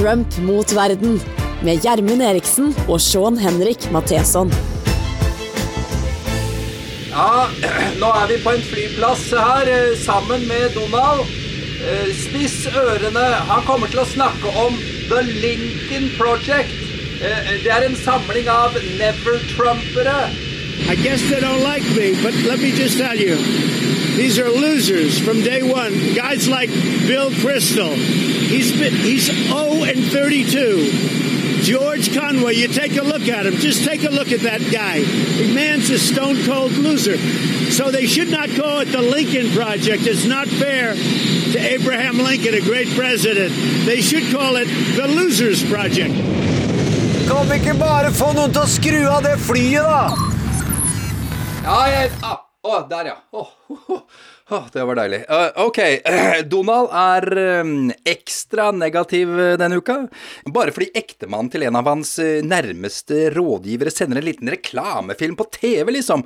Trump mot verden med Gjermund Eriksen og Sean Henrik Matheson. Ja, nå er vi på en flyplass her eh, sammen med Donald. Eh, Spiss ørene. Han kommer til å snakke om The Lincoln Project. Eh, Det er en samling av never-trumpere. I guess they don't like me, but let me just tell you, these are losers from day one. Guys like Bill Crystal, he's been, he's 0 and 32. George Conway, you take a look at him. Just take a look at that guy. The man's a stone cold loser. So they should not call it the Lincoln Project. It's not fair to Abraham Lincoln, a great president. They should call it the Losers Project. Kan vi ikke bare få noen til å skru av det flyet, da? Ja, jeg ah, Å, der, ja. Å, å, å, det var deilig. Uh, ok, Donald er um, ekstra negativ eh, denne uka. Bare fordi ektemannen til en av hans uh, nærmeste rådgivere sender en liten reklamefilm på TV, liksom.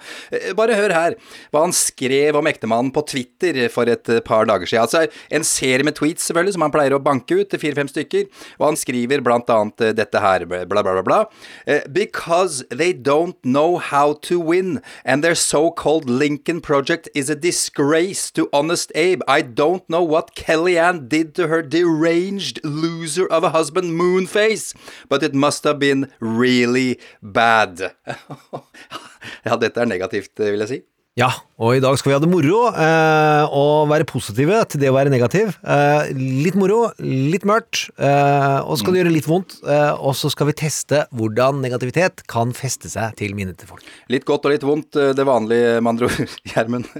Bare hør her hva han skrev om ektemannen på Twitter for et par dager siden. Altså en serie med tweets, selvfølgelig, som han pleier å banke ut fire-fem stykker. Og han skriver blant annet dette her, bla, bla, bla, bla. Because they don't know how to win, and their so-called Lincoln Project is a disgrace to honest Abe. I don't know what Kellyanne did to her deranged loser of a husband, Moonface, but it must have been really bad. ja, dette er negativt, vil jeg si. Ja, og i dag skal vi ha det moro, eh, og være positive til det å være negativ. Eh, litt moro, litt mørkt, eh, og så skal det gjøre litt vondt. Eh, og så skal vi teste hvordan negativitet kan feste seg til minnet til folk. Litt godt og litt vondt, eh, det vanlige, med andre ord, Gjermund.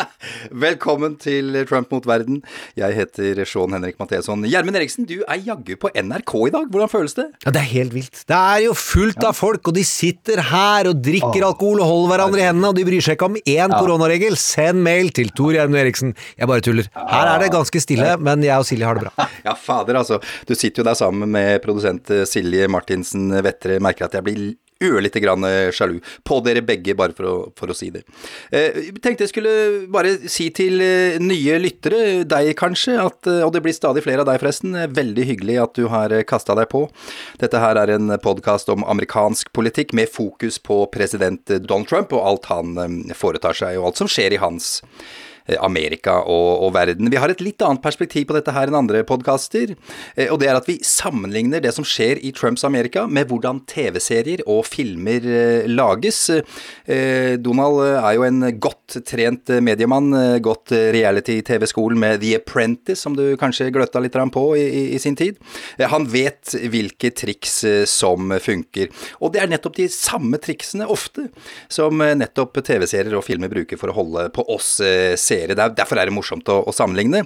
Velkommen til Trump mot verden. Jeg heter Sean Henrik Matheson. Gjermund Eriksen, du er jaggu på NRK i dag. Hvordan føles det? Ja, Det er helt vilt. Det er jo fullt av folk, og de sitter her og drikker alkohol og holder hverandre i hendene, og de bryr seg ikke om én koronaregel. Send mail til Tor Gjermund Eriksen. Jeg bare tuller. Her er det ganske stille, men jeg og Silje har det bra. Ja, fader, altså. Du sitter jo der sammen med produsent eh, Silje Martinsen Vettre. Merker at jeg blir ørlite grann eh, sjalu på dere begge, bare for å, for å si det. Eh, tenkte jeg skulle bare si til eh, nye lyttere, deg kanskje, at, og det blir stadig flere av deg forresten, veldig hyggelig at du har kasta deg på. Dette her er en podkast om amerikansk politikk med fokus på president Donald Trump og alt han foretar seg, og alt som skjer i hans eh, Amerika og, og verden. Vi har et litt annet perspektiv på dette her enn andre podkaster, eh, og det er at vi sammenligner det som skjer i Trumps Amerika med hvordan TV-serier og filmer eh, lages. Eh, Donald eh, er jo en godt trent eh, mediemann, eh, gått eh, reality-TV-skolen med The Apprentice, som du kanskje gløtta litt på i, i, sin tid. Eh, Han vet hvilke triks eh, som funker, og det er nettopp de samme triksene ofte som eh, nettopp TV-serier og filmer bruker for å holde på oss eh, seere. Er- Derfor er det morsomt å, å sammenligne,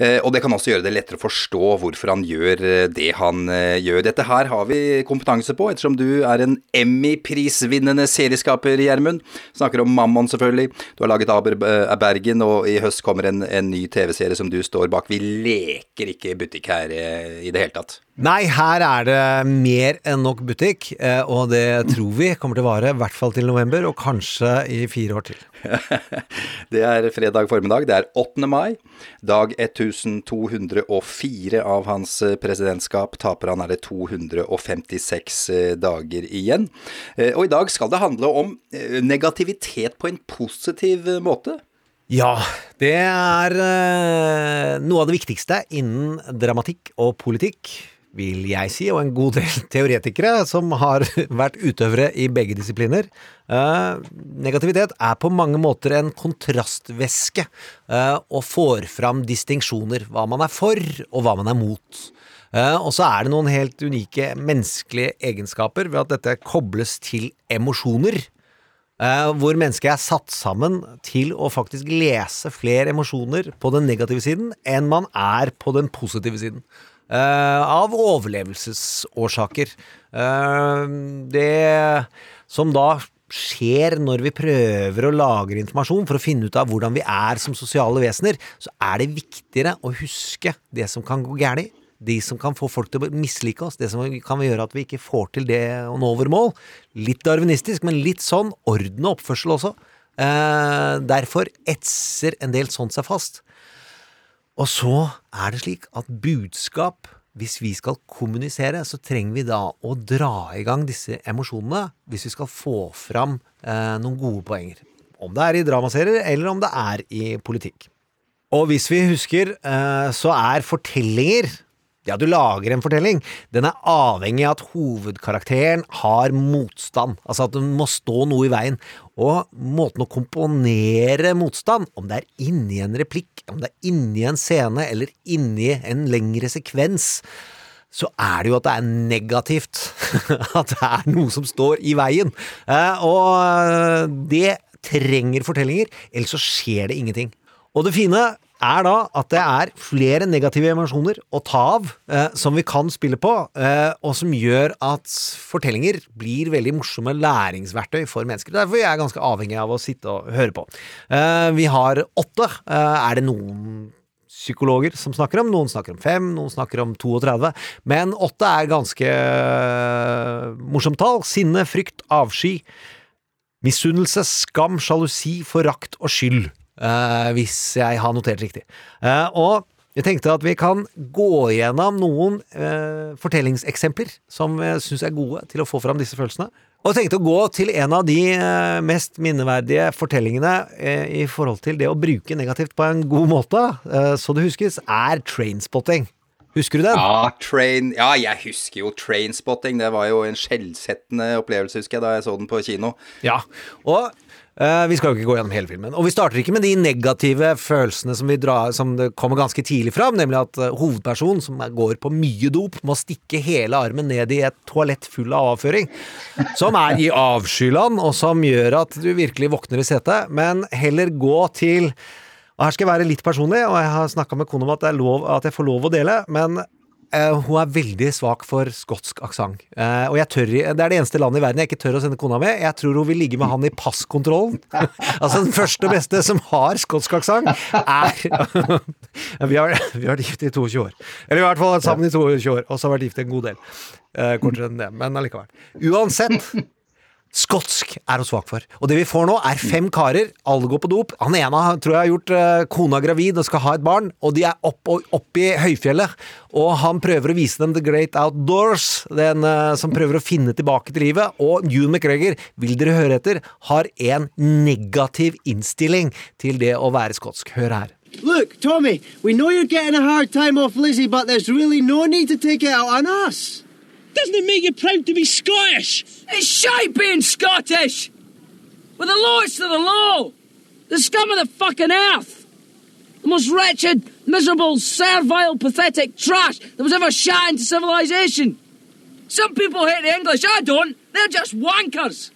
Eh, og det kan også gjøre det lettere å forstå hvorfor han gjør eh, det han eh, gjør. Dette her har vi kompetanse på, ettersom du er en Emmy-prisvinnende serieskaper, Gjermund. Snakker om Mammon, selvfølgelig. Du har laget Aber Bergen, og i høst kommer en, en ny TV-serie som du står bak. Vi leker ikke butikk her i det hele tatt. Nei, her er det mer enn nok butikk, eh, og det tror vi kommer til å vare i hvert fall til november, og kanskje i fire år til. Det er fredag formiddag, det er 8. mai, dag 1204 av hans eh, presidentskap. Taper han er det 256 eh, dager igjen. Og i dag skal det handle om negativitet på en positiv måte. Ja, det er noe av det viktigste innen dramatikk og politikk, vil jeg si, og en god del teoretikere som har vært utøvere i begge disipliner. Eh, negativitet er på mange måter en kontrastvæske eh, og får fram distinksjoner. Hva man er for, og hva man er mot. Eh, og så er det noen helt unike menneskelige egenskaper ved at dette kobles til emosjoner. Hvor mennesket er satt sammen til å faktisk lese flere emosjoner på den negative siden enn man er på den positive siden. Eh, av overlevelsesårsaker. Eh, det som da skjer når vi prøver å lagre informasjon for å finne ut av hvordan vi er som sosiale vesener, så er det viktigere å huske det som kan gå galt. De som kan få folk til å mislike oss, det som kan gjøre at vi ikke får til det å nå våre mål. Litt darwinistisk, men litt sånn orden og oppførsel også. Eh, derfor etser en del sånt seg fast. Og så er det slik at budskap hvis vi skal kommunisere, så trenger vi da å dra i gang disse emosjonene hvis vi skal få fram eh, noen gode poenger. Om det er i dramaserier, eller om det er i politikk. Og hvis vi husker, eh, så er fortellinger ja, du lager en fortelling. Den er avhengig av at hovedkarakteren har motstand. Altså at det må stå noe i veien. Og måten å komponere motstand, om det er inni en replikk, om det er inni en scene eller inni en lengre sekvens, så er det jo at det er negativt. At det er noe som står i veien. Eh, og det trenger fortellinger, ellers så skjer det ingenting. Og det fine er da at det er flere negative emosjoner å ta av eh, som vi kan spille på, eh, og som gjør at fortellinger blir veldig morsomme læringsverktøy for mennesker. Derfor er jeg ganske avhengig av å sitte og høre på. Eh, vi har åtte. Eh, er det noen psykologer som snakker om. Noen snakker om fem, noen snakker om 32. Men åtte er ganske uh, morsomt tall. Sinne, frykt, avsky, misunnelse, skam, sjalusi, forakt og skyld. Uh, hvis jeg har notert riktig. Uh, og jeg tenkte at vi kan gå gjennom noen uh, fortellingseksempler som jeg syns er gode til å få fram disse følelsene. Og tenkte å gå til en av de mest minneverdige fortellingene i forhold til det å bruke negativt på en god måte, så det huskes, er trainspotting. Husker du den? Ja, train, ja, jeg husker jo Trainspotting. Det var jo en skjellsettende opplevelse, husker jeg, da jeg så den på kino. Ja, og vi skal jo ikke gå gjennom hele filmen. Og vi starter ikke med de negative følelsene som, drar, som kommer ganske tidlig fram, nemlig at uh, hovedpersonen, som går på mye dop, må stikke hele armen ned i et toalett full av avføring. Som er i avskyland, og som gjør at du virkelig våkner i setet. Men heller gå til Og her skal jeg være litt personlig, og jeg har snakka med kona om at, at jeg får lov å dele, men Uh, hun er veldig svak for skotsk aksent. Uh, og jeg tør, det er det eneste landet i verden jeg ikke tør å sende kona med. Jeg tror hun vil ligge med han i passkontrollen. altså den første og beste som har skotsk aksent, er vi, har, vi har vært gift i 22 år. Eller i hvert fall sammen i 22 år, og så har vært gift en god del. Uh, kortere enn det, men allikevel. Uansett Skotsk er hun svak for. Og det vi får nå, er fem karer. Alle går på dop. Han ene tror jeg har gjort uh, kona gravid og skal ha et barn, og de er opp, opp i høyfjellet. Og han prøver å vise dem The Great Outdoors, den uh, som prøver å finne tilbake til livet. Og Ewan McGregor, vil dere høre etter, har en negativ innstilling til det å være skotsk. Hør her. Look, Tommy, we know you're getting a hard time off Lizzie, but there's really no need to take it out on us. Doesn't it make you proud to be Scottish? It's shite being Scottish! We're the lowest of the low! The scum of the fucking earth! The most wretched, miserable, servile, pathetic trash that was ever shot into civilization! Some people hate the English, I don't. They're just wankers.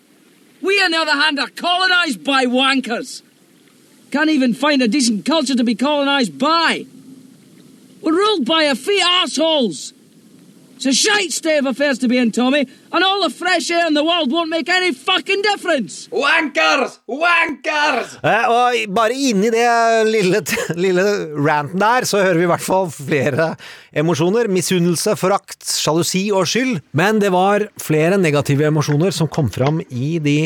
We, on the other hand, are colonised by wankers. Can't even find a decent culture to be colonised by. We're ruled by a few assholes It's a shite state of affairs to be in, Tommy, and all the fresh air in the world won't make any fucking difference! Wankers! Wankers! Eh, og bare inni det lille, lille ranten der, så hører vi i hvert fall flere emosjoner. Misunnelse, forakt, sjalusi og skyld. Men det var flere negative emosjoner som kom fram i de,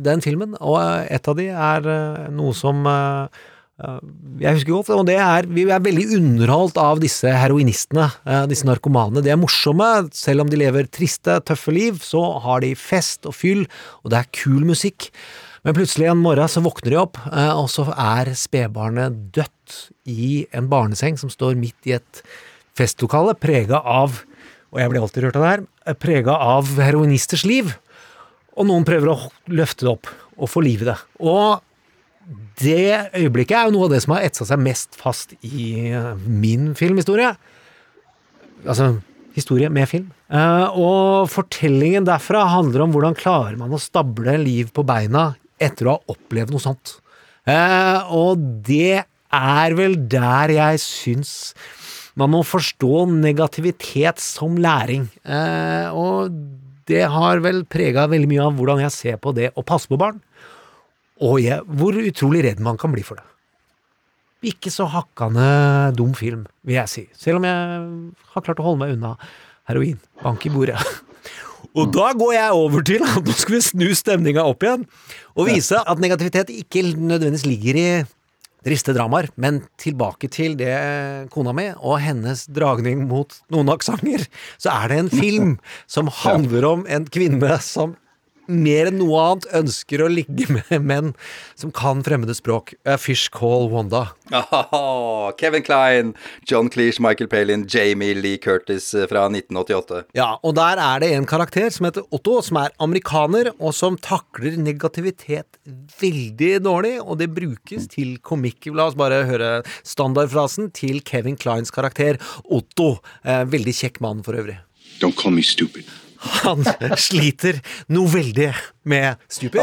den filmen, og et av de er eh, noe som eh, jeg husker godt, og det er, Vi er veldig underholdt av disse heroinistene, eh, disse narkomane. De er morsomme, selv om de lever triste, tøffe liv, så har de fest og fyll, og det er kul musikk. Men plutselig en morgen så våkner de opp, eh, og så er spedbarnet dødt i en barneseng som står midt i et festlokale, prega av, og jeg blir alltid rørt av det her, eh, prega av heroinisters liv. Og noen prøver å løfte det opp og få liv i det. Og det øyeblikket er jo noe av det som har etsa seg mest fast i eh, min filmhistorie. Altså historie med film. Uh, og fortellingen derfra handler om hvordan klarer man å stable liv på beina etter å ha opplevd noe sånt. Uh, og det er vel der jeg syns man må forstå negativitet som læring. Og det har vel prega veldig mye av hvordan jeg ser på det å passe på barn. Og jeg, hvor utrolig redd man kan bli for det. Ikke så hakkande dum film, vil jeg si. Selv om jeg har klart å holde meg unna heroin. Bank i bordet. Og da går jeg over til at nå skal vi snu stemninga opp igjen, og vise at negativitet ikke nødvendigvis ligger i triste dramaer. Men tilbake til det kona mi og hennes dragning mot noen aksenter. Så er det en film som handler om en kvinne som mer enn noe annet ønsker å ligge med menn som kan fremmede språk. A Fish Call Wanda. Oh, Kevin Klein, John Cleese, Michael Palin, Jamie Lee Curtis eh, fra 1988. Ja, og der er det en karakter som heter Otto, som er amerikaner, og som takler negativitet veldig dårlig, og det brukes til komikk. La oss bare høre standardfrasen til Kevin Kleins karakter Otto. Eh, veldig kjekk mann for øvrig. Don't call me stupid. Han sliter noe veldig med stupid.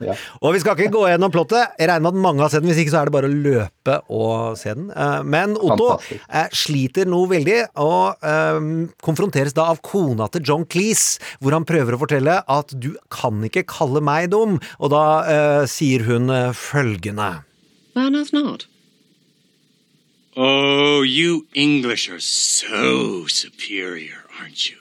Ja. Og vi skal ikke gå gjennom plottet. Jeg regner med at mange har sett den. Hvis ikke så er det bare å løpe og se den. Eh, Men Otto Fantastisk. eh, sliter noe veldig, og eh, konfronteres da av kona til John Cleese, hvor han prøver å fortelle at du kan ikke kalle meg dum. Og da eh, sier hun følgende. Why not? Oh, you English are so superior, aren't you?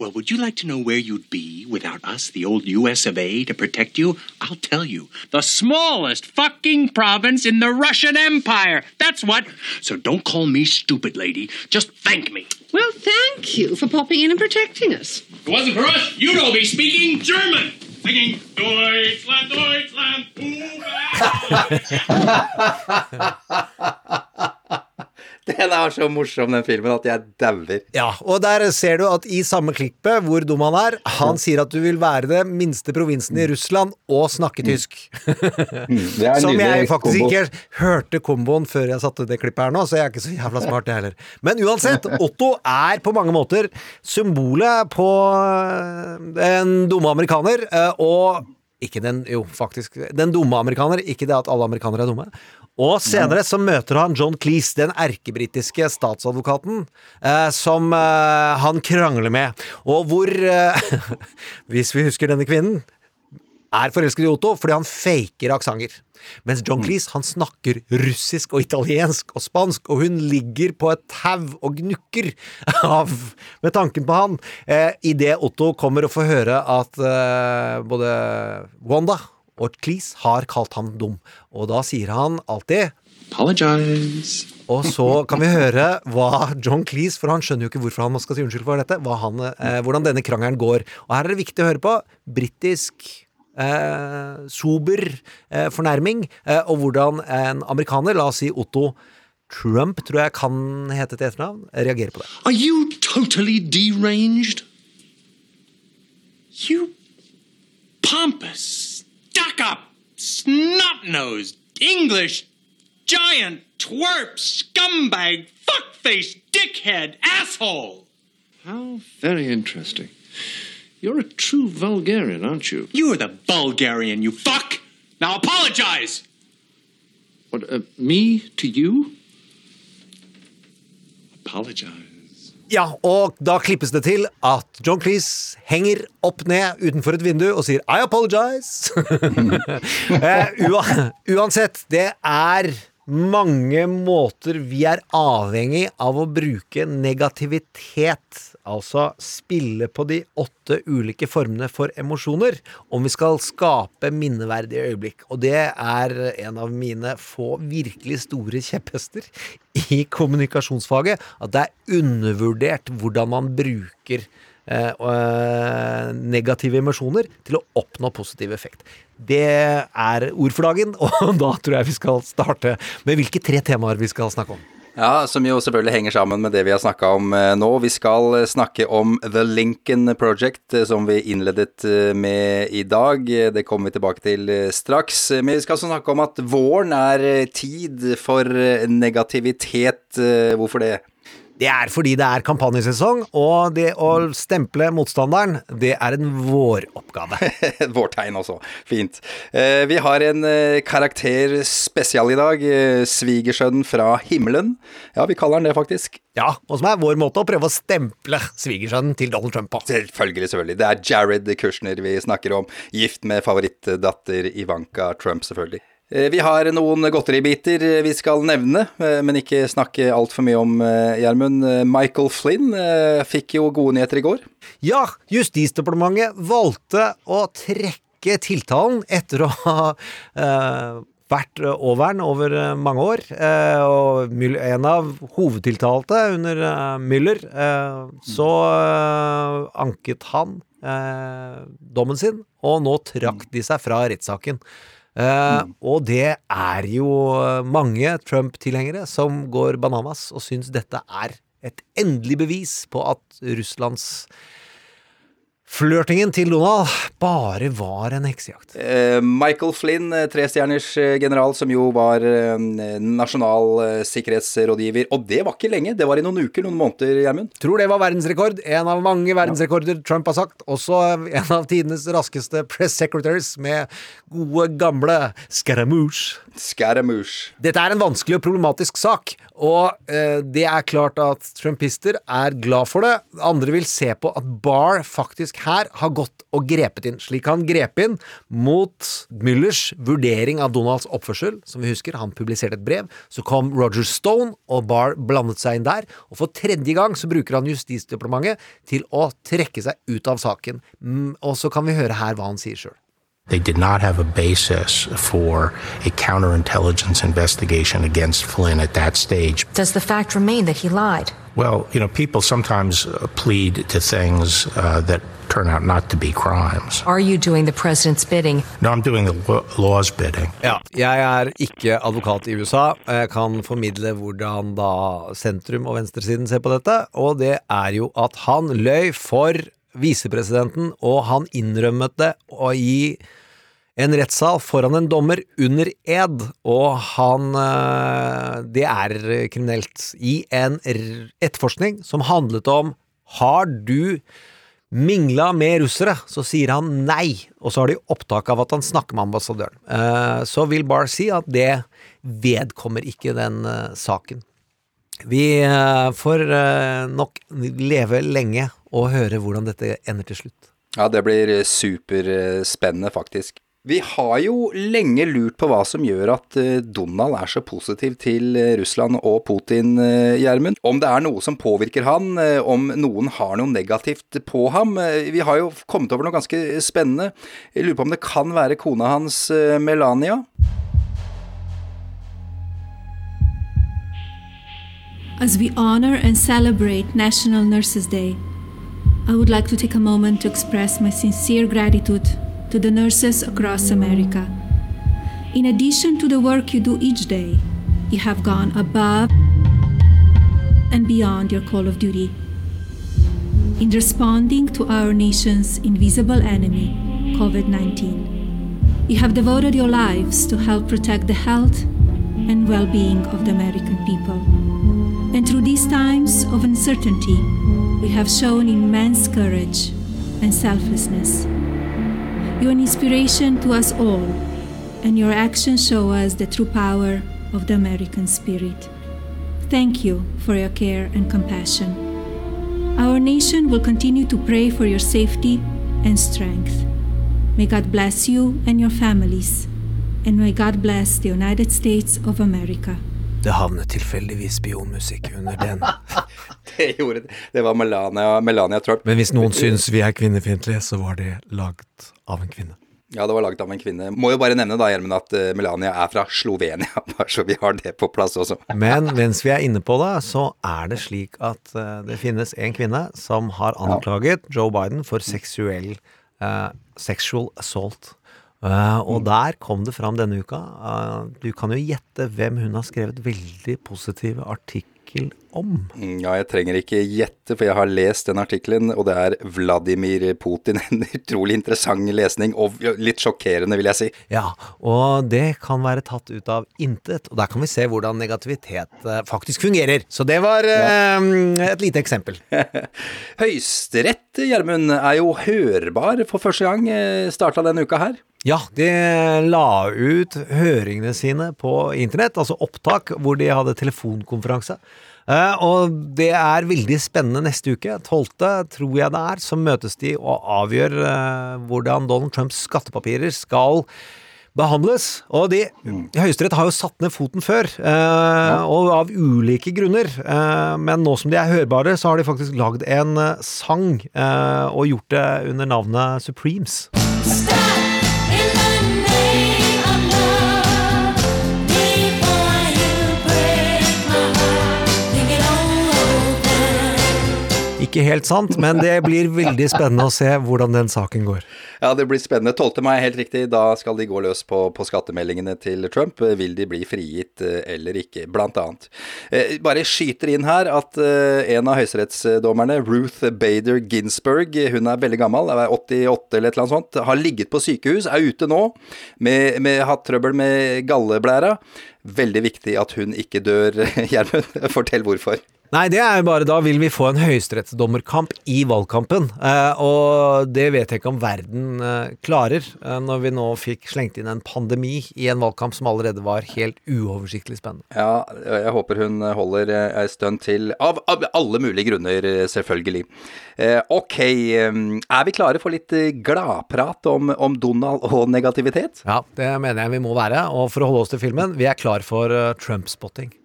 Well, would you like to know where you'd be without us, the old US of A, to protect you? I'll tell you. The smallest fucking province in the Russian Empire. That's what. So don't call me stupid, lady. Just thank me. Well, thank you for popping in and protecting us. If it wasn't for us, you'd all be speaking German. Singing Deutschland, Deutschland, Den er så morsom, den filmen, at jeg dauer. Ja, og der ser du at i samme klippet hvor dum han er, han sier at du vil være det minste provinsen i Russland og snakke tysk. Det er en Som jeg faktisk kombo. ikke hørte komboen før jeg satte det klippet her nå, så jeg er ikke så jævla smart, jeg heller. Men uansett, Otto er på mange måter symbolet på øh, en dumme amerikaner, øh, og ikke den, jo, faktisk, den dumme amerikaner, ikke det at alle amerikanere er dumme. Og senere så møter han John Cleese, den erkebritiske statsadvokaten, eh, som eh, han krangler med, og hvor, eh, hvis vi husker denne kvinnen, er forelsket i Otto fordi han faker aksenter. Mens John Cleese han snakker russisk og italiensk og spansk, og hun ligger på et tau og gnukker av med tanken på han. Eh, Idet Otto kommer og får høre at eh, både Wanda og Cleese har kalt ham dum. Og da sier han alltid Apologize. og så kan vi høre hva John Cleese, for han skjønner jo ikke hvorfor han skal si unnskyld for dette, han, eh, hvordan denne krangelen går. Og her er det viktig å høre på britisk sober eh, fornærming, eh, og hvordan en amerikaner, la oss si Otto Trump, tror jeg kan hete til etternavn, reagerer på det. Are you totally deranged? You pompous, stuck up, snot nosed, English giant, twerp, scumbag, fuckface, dickhead, asshole! How very interesting. You're a true Bulgarian, aren't you? You're the Bulgarian, you fuck! Now apologize! What, uh, me to you? Apologize. Ja, og da klippes det til at John Cleese henger opp ned utenfor et vindu og sier 'I apologize'. uh, uansett, det er mange måter vi er avhengig av å bruke negativitet, altså spille på de åtte ulike formene for emosjoner, om vi skal skape minneverdige øyeblikk. Og det er en av mine få virkelig store kjepphester i kommunikasjonsfaget, at det er undervurdert hvordan man bruker negative emosjoner til å oppnå positiv effekt. Det er ord for dagen, og da tror jeg vi skal starte med hvilke tre temaer vi skal snakke om. Ja, som jo selvfølgelig henger sammen med det vi har snakka om eh, nå. Vi skal eh, snakke om The Lincoln Project, eh, som vi innledet eh, med i dag. Eh, Det kommer vi tilbake til eh, straks. Eh, Men vi skal også snakke om at våren er eh, tid for eh, negativitet. Eh, Hvorfor det? Det er fordi det er kampanjesesong, og det å stemple motstanderen, det er en våroppgave. Vårtegn også. Fint. Eh, Vi har en eh, karakter spesial i dag. eh, Svigersønnen fra himmelen. Ja, vi kaller han det faktisk. Ja, og som er vår måte å prøve å stemple svigersønnen til Donald Trump på. Selvfølgelig, selvfølgelig. Det er Jared Kushner vi snakker om. Gift med favorittdatter Ivanka Trump, selvfølgelig. Eh, Vi har noen godteribiter vi skal nevne, eh, men ikke snakke altfor mye om, eh, Gjermund. Eh, Michael Flynn eh, fikk jo gode nyheter i går. Ja, Justisdepartementet valgte å trekke tiltalen etter å ha eh, vært over'n over eh, mange år. eh, Og en av hovedtiltalte under eh, Müller, eh, så eh, anket han eh, dommen sin, og nå trakk de seg fra rettssaken. Eh, og det er jo mange Trump-tilhengere som går bananas og syns dette er et endelig bevis på at Russlands flørtingen til Donald bare var en heksejakt. Eh, Michael Flynn, eh, trestjerners eh, general, som jo var nasjonal sikkerhetsrådgiver. Og det var ikke lenge, det var i noen uker, noen måneder, Gjermund. Tror det var verdensrekord. En av mange verdensrekorder Trump har sagt. Også en av tidenes raskeste press secretaries med gode, gamle Scaramouche. Scaramouche. Dette er en vanskelig og problematisk sak, og det er klart at trumpister er glad for det. Andre vil se på at Barr faktisk her har gått og grepet inn, slik han grep inn mot Müllers vurdering av Donalds oppførsel. Som vi husker, han publiserte et brev. Så kom Roger Stone, og Barr blandet seg inn der. Og for tredje gang så bruker han Justisdepartementet til å trekke seg ut av saken. Mm, og så kan vi høre her hva han sier sjøl. They did not have a basis for a counterintelligence investigation against Flynn at that stage. Does the fact remain that he lied? Well, you know, people sometimes uh, plead to things uh, that turn out not to be crimes. Are you doing the president's bidding? No, I'm doing the law's bidding. Ja, jeg er ikke advokat i USA. Jeg kan formidle hvordan da sentrum og venstresiden ser på dette, og det er jo at han løy for visepresidenten, og han innrømmet det og i en rettssal foran en dommer under ed, og han eh, Det er kriminelt. I en etterforskning som handlet om Har du mingla med russere, så sier han nei, og så har de opptak av at han snakker med ambassadøren. Eh, Så vil Barr si at det vedkommer ikke den eh, saken. Vi får nok leve lenge og høre hvordan dette ender til slutt. Ja, det blir superspennende, faktisk. Vi har jo lenge lurt på hva som gjør at eh, Donald er så positiv til eh, Russland og Putin, eh, Gjermund. Om det er noe som påvirker han, om noen har noe negativt på ham. Vi har jo kommet over noe ganske spennende. Jeg lurer på om det kan være kona hans, Melania? As we honor and celebrate National Nurses Day, I would like to take a moment to express my sincere gratitude to the nurses across America. In addition to the work you do each day, you have gone above and beyond your call of duty. In responding to our nation's invisible enemy, COVID 19, you have devoted your lives to help protect the health and well being of the American people. And through these times of uncertainty, we have shown immense courage and selflessness. You're an inspiration to us all, and your actions show us the true power of the American spirit. Thank you for your care and compassion. Our nation will continue to pray for your safety and strength. May God bless you and your families, and may God bless the United States of America. Det havnet tilfeldigvis spionmusikk under den. Det gjorde det. Det var Melania, Melania Trump. Men hvis noen syns vi er kvinnefiendtlige, så var det laget av en kvinne. Ja, det var laget av en kvinne. Må jo bare nevne da, Gjermund, at eh, Melania er fra Slovenia, bare så vi har det på plass også. Men mens vi er inne på det, så er det slik at eh, det finnes en kvinne som har anklaget Joe Biden for seksuell uh, sexual assault. Uh, og der kom det fram denne uka. Uh, du kan jo gjette hvem hun har skrevet veldig positive artikkel om. Ja, jeg trenger ikke gjette, for jeg har lest den artikkelen, og det er Vladimir Putin. En utrolig interessant lesning, og litt sjokkerende, vil jeg si. Ja, og det kan være tatt ut av intet. Og der kan vi se hvordan negativitet eh, faktisk fungerer. Så det var eh, et lite eksempel. Høyesterett, Gjermund, er jo hørbar for første gang. Starta denne uka her. Ja, de la ut høringene sine på internett, altså opptak, hvor de hadde telefonkonferanse. Eh, og det er veldig spennende neste uke. 12. tror jeg det er, så møtes de og avgjør eh, hvordan Donald Trumps skattepapirer skal behandles. Og de, Høyesterett har jo satt ned foten før, eh, og av ulike grunner. Eh, men nå som de er hørbare, så har de faktisk lagd en sang eh, og gjort det under navnet Supremes. Ikke helt sant, men det blir veldig spennende å se hvordan den saken går. Ja, det blir spennende. 12. mai helt riktig. Da skal de gå løs på, på skattemeldingene til Trump. Vil de bli frigitt eh, eller ikke, blant annet. Eh, bare skyter inn her at eh, en av høyesterettsdommerne, Ruth Bader Ginsburg, hun er veldig gammel, er 88 eller et eller annet sånt, har ligget på sykehus, er ute nå, med, med hatt trøbbel med galleblæra. Veldig viktig at hun ikke dør, Gjermund. Fortell hvorfor. Nei, det er jo bare da vil vi få en høyesterettsdommerkamp i valgkampen. Eh, og det vet jeg ikke om verden eh, klarer, eh, når vi nå fikk slengt inn en pandemi i en valgkamp som allerede var helt uoversiktlig spennende. Ja, jeg håper hun holder ei stund til, av, av, alle mulige grunner, selvfølgelig. Ok, er vi klare for litt gladprat om, om Donald og negativitet? Ja, det mener jeg vi må være. Og for å holde oss til filmen, vi er klar for Trump-spotting.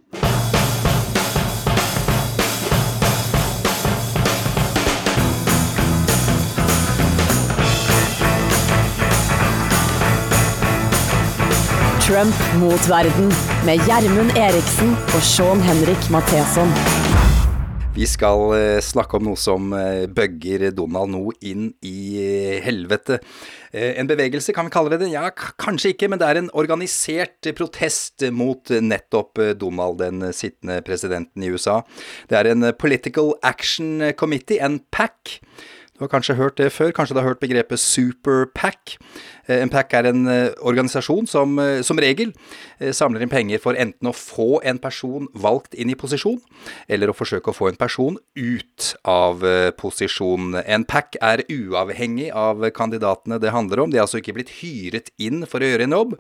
Trump mot verden med Gjermund Eriksen og Sean Henrik Matheson. Vi skal eh, snakke om noe som eh, bøgger Donald nå inn i eh, helvete. En bevegelse, kan vi kalle det? Ja, kanskje ikke, men det er en organisert protest mot nettopp Donald, den sittende presidenten i USA. Det er en Political Action Committee, en PAC. Du har kanskje hørt det før, kanskje du har hørt begrepet Super PAC. En PAC er en eh, organisasjon som eh, som regel samler inn penger for enten å få en person valgt inn i posisjon, eller å forsøke å få en person ut av posisjon. En PAC er uavhengig av kandidatene det handler om. De er altså ikke blitt hyret inn for å gjøre en jobb,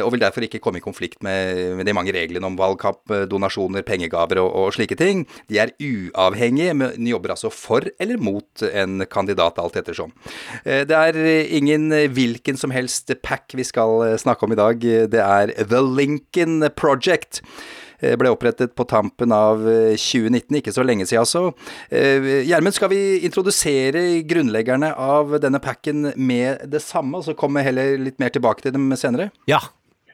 og vil derfor ikke komme i konflikt med de mange reglene om valgkamp, donasjoner, pengegaver og, og slike ting. De er uavhengige, men jobber altså for eller mot en kandidat, alt ettersom. Det er ingen hvilken hvilken som helst pack vi skal eh, snakke om i dag. Det er The Lincoln Project eh, ble opprettet på tampen av 2019, eh, ikke så lenge siden altså. Gjermund, skal vi introdusere grunnleggerne av denne packen med det samme, og så komme heller litt mer tilbake til dem senere? Ja.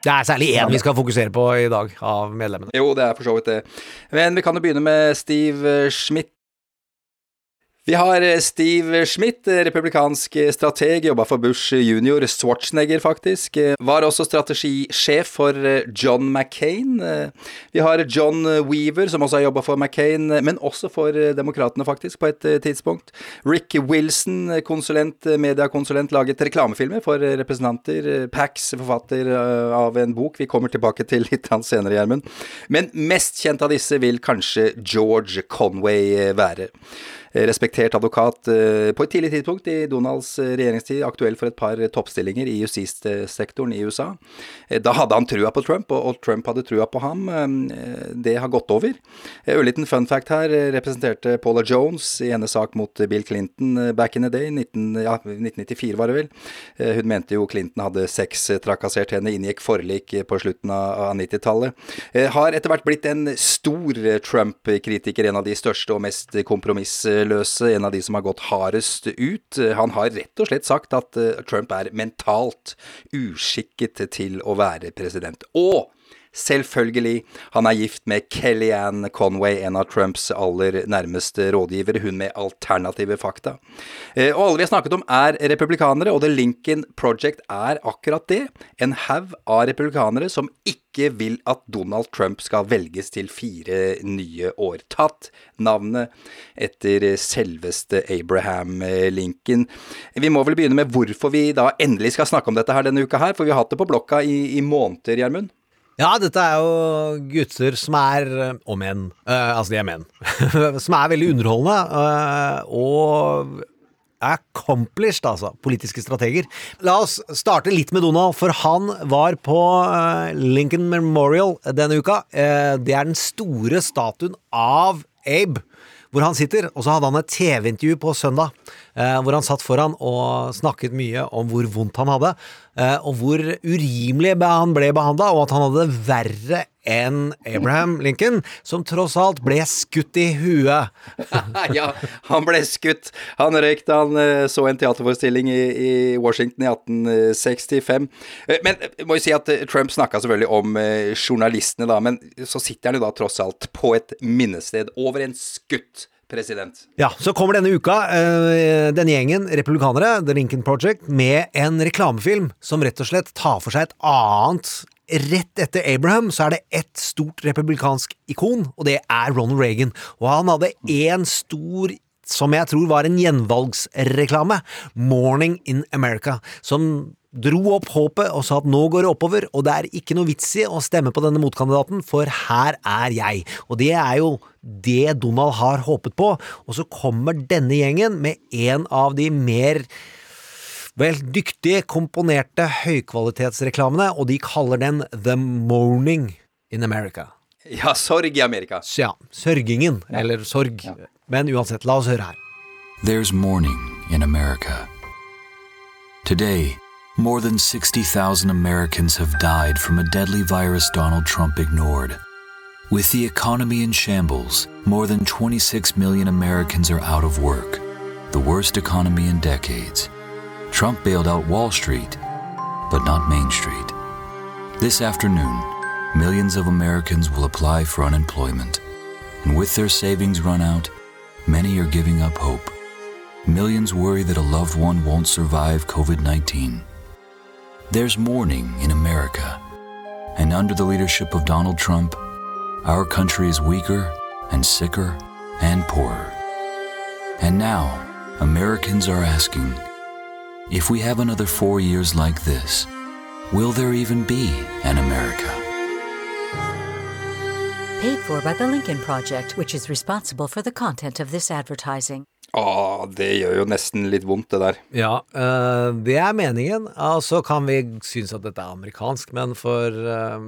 Det er særlig én vi skal fokusere på i dag, av medlemmene. Jo, det er for så vidt det. Men vi kan jo begynne med Steve Schmidt vi har eh, Steve Schmidt, eh, republikansk strateg, jobba for Bush junior, Schwarzenegger faktisk. Eh, var også strategisjef for John McCain. Vi har John Weaver, som også har jobba for McCain, men også for Demokratene, faktisk, på et tidspunkt. Rick Wilson, konsulent, mediekonsulent, laget reklamefilmer for representanter. Pax, forfatter av en bok vi kommer tilbake til litt senere, Gjermund. Men mest kjent av disse vil kanskje George Conway være. Eh, respektert advokat eh, på et tidlig tidspunkt i Donalds eh, regjeringstid, aktuell for et par toppstillinger i justissektoren i USA. Da hadde han trua på Trump, og Trump hadde trua på ham. Det har gått over. Ørliten fun fact her. Representerte Paula Jones i hennes sak mot Bill Clinton back in the day. 19, ja, 1994 var det vel. Hun mente jo Clinton hadde sextrakassert henne, inngikk forlik på slutten av 90-tallet. Har etter hvert blitt en stor Trump-kritiker, en av de største og mest kompromiss løse, en av de som har gått hardest ut. Han har rett og slett sagt at eh, Trump er mentalt uskikket til å være president. Og Selvfølgelig. Han er gift med Kellyanne Conway, en av Trumps aller nærmeste rådgivere, hun med alternative fakta. Eh, og alle vi har snakket om er republikanere, og The Lincoln Project er akkurat det. En haug av republikanere som ikke vil at Donald Trump skal velges til fire nye år. Tatt navnet etter selveste Abraham Lincoln. Vi må vel begynne med hvorfor vi da endelig skal snakke om dette her denne uka her, for vi har hatt det på blokka i, i måneder, Gjermund. Ja, dette er jo gutter som er Og menn. Uh, altså, de er menn. som er veldig underholdende. Uh, og accomplished, altså. Politiske strateger. La oss starte litt med Donald, for han var på Lincoln Memorial denne uka. det er den store statuen av Abe hvor han sitter. Og så hadde han et TV-intervju på søndag eh, hvor han satt foran og snakket mye om hvor vondt han hadde, eh, og hvor urimelig han ble behandla, og at han hadde det verre enn Abraham Lincoln, som tross alt ble skutt i huet. ja, han ble skutt. Han røyk da han uh, så en teaterforestilling i, i, Washington i 1865. Uh, men jeg må jo si at Trump snakka selvfølgelig om journalistene, da, men så sitter han jo da tross alt på et minnested over en skutt president. Ja, så kommer denne uka uh, denne gjengen republikanere, The Lincoln Project, med en reklamefilm som rett og slett tar for seg et annet Rett etter Abraham så er det ett stort republikansk ikon, og det er Ronald Reagan. Og han hadde én stor som jeg tror var en gjenvalgsreklame, Morning in America, som dro opp håpet og sa at nå går det oppover, og det er ikke noe vits i å stemme på denne motkandidaten, for her er jeg. Og det er jo det Donald har håpet på. Og så kommer denne gjengen med en av de mer Vel, dyktige, komponerte høykvalitetsreklamene, og de kaller den The Morning in America. Ja, sorg i Amerika. Ja, sørgingen, eller sorg. Men uansett, la oss høre her. There's morning in America. Today, more than 60,000 Americans have died from a deadly virus Donald Trump ignored. With the economy in shambles, more than 26 million Americans are out of work, the worst economy in decades. Trump bailed out Wall Street, but not Main Street. This afternoon, millions of Americans will apply for unemployment, and with their savings run out, many are giving up hope. Millions worry that a loved one won't survive COVID 19. There's mourning in America, and under the leadership of Donald Trump, our country is weaker and sicker and poorer. And now, Americans are asking if we have another four years like this, will there even be an America? Paid for by the Lincoln Project, which is responsible for the content of this advertising. Åh, det gjør jo nesten litt vondt, det der. Ja, øh, det er meningen. Altså kan vi synes at dette er amerikansk, men for øh,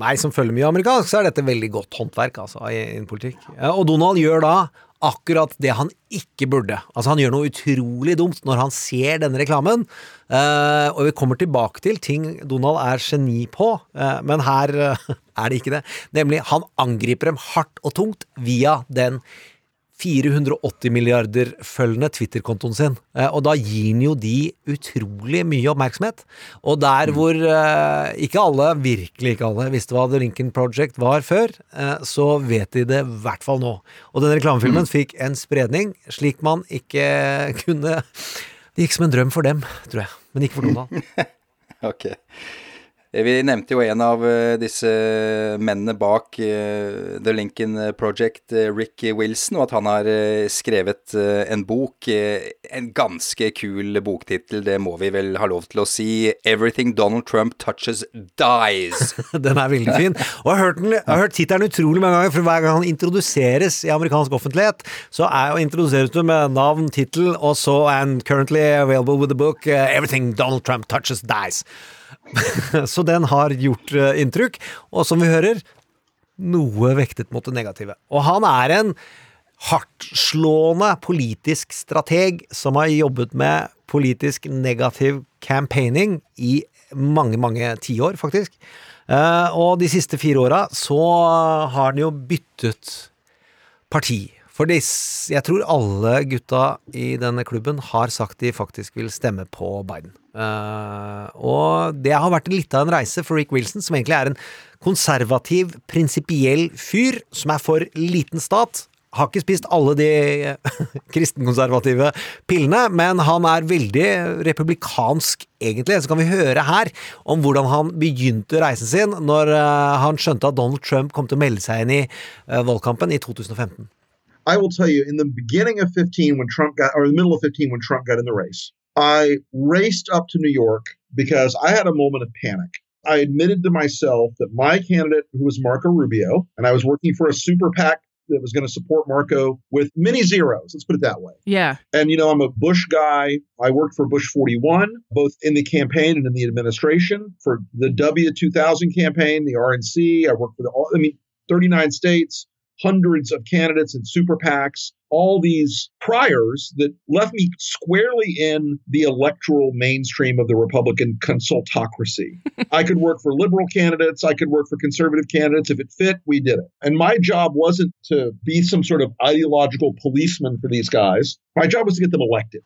meg som følger mye amerikansk, så er dette veldig godt håndverk altså, innen politikk. Ja, og Donald gjør da akkurat det han ikke burde. Altså Han gjør noe utrolig dumt når han ser denne reklamen. Eh, og vi kommer tilbake til ting Donald er geni på, eh, men her eh, er det ikke det. Nemlig, han angriper dem hardt og tungt via den 480 milliarder følgende Twitter-kontoen sin. Eh, og da gir han jo de utrolig mye oppmerksomhet. Og der hvor eh, ikke alle, virkelig ikke alle, visste hva The Lincoln Project var før, eh, så vet de det i hvert fall nå. Og den reklamefilmen fikk en spredning slik man ikke kunne Det gikk som en drøm for dem, tror jeg, men ikke for noen Donald. ok. Vi nevnte jo en av eh, disse mennene bak eh, The Lincoln Project, eh, Rick Wilson, og at han har skrevet en bok. En ganske kul boktittel, det må vi vel ha lov til å si. 'Everything Donald Trump Touches Dies'. den er veldig fin. Og jeg har hørt, den, tittelen utrolig mange ganger, for hver gang han introduseres i amerikansk offentlighet, så er jo introduseres du med navn, tittel, og så 'and currently available with the book', 'Everything Donald Trump Touches Dies'. Så den har gjort uh, inntrykk, og som vi hører, noe vektet mot det negative. Og han er en hardtslående politisk strateg som har jobbet med politisk negativ campaigning i mange, mange tiår, faktisk. Uh, og de siste fire åra så har han jo byttet parti. For jeg tror alle gutta i denne klubben har sagt de faktisk vil stemme på Biden. Uh, og det har vært litt av en reise for Rick Wilson, som egentlig er en konservativ, prinsipiell fyr som er for liten stat. Har ikke spist alle de kristenkonservative pillene, men han er veldig republikansk, egentlig. Så kan vi høre her om hvordan han begynte reisen sin når uh, han skjønte at Donald Trump kom til å melde seg inn i valgkampen i 2015. I will tell you, in the beginning of 15, when Trump got, or the middle of 15, when Trump got in the race, I raced up to New York because I had a moment of panic. I admitted to myself that my candidate, who was Marco Rubio, and I was working for a super PAC that was going to support Marco with many zeros. Let's put it that way. Yeah. And, you know, I'm a Bush guy. I worked for Bush 41, both in the campaign and in the administration for the W2000 campaign, the RNC. I worked for the, I mean, 39 states hundreds of candidates and super PACs, all these priors that left me squarely in the electoral mainstream of the Republican consultocracy. I could work for liberal candidates, I could work for conservative candidates. If it fit, we did it. And my job wasn't to be some sort of ideological policeman for these guys. My job was to get them elected.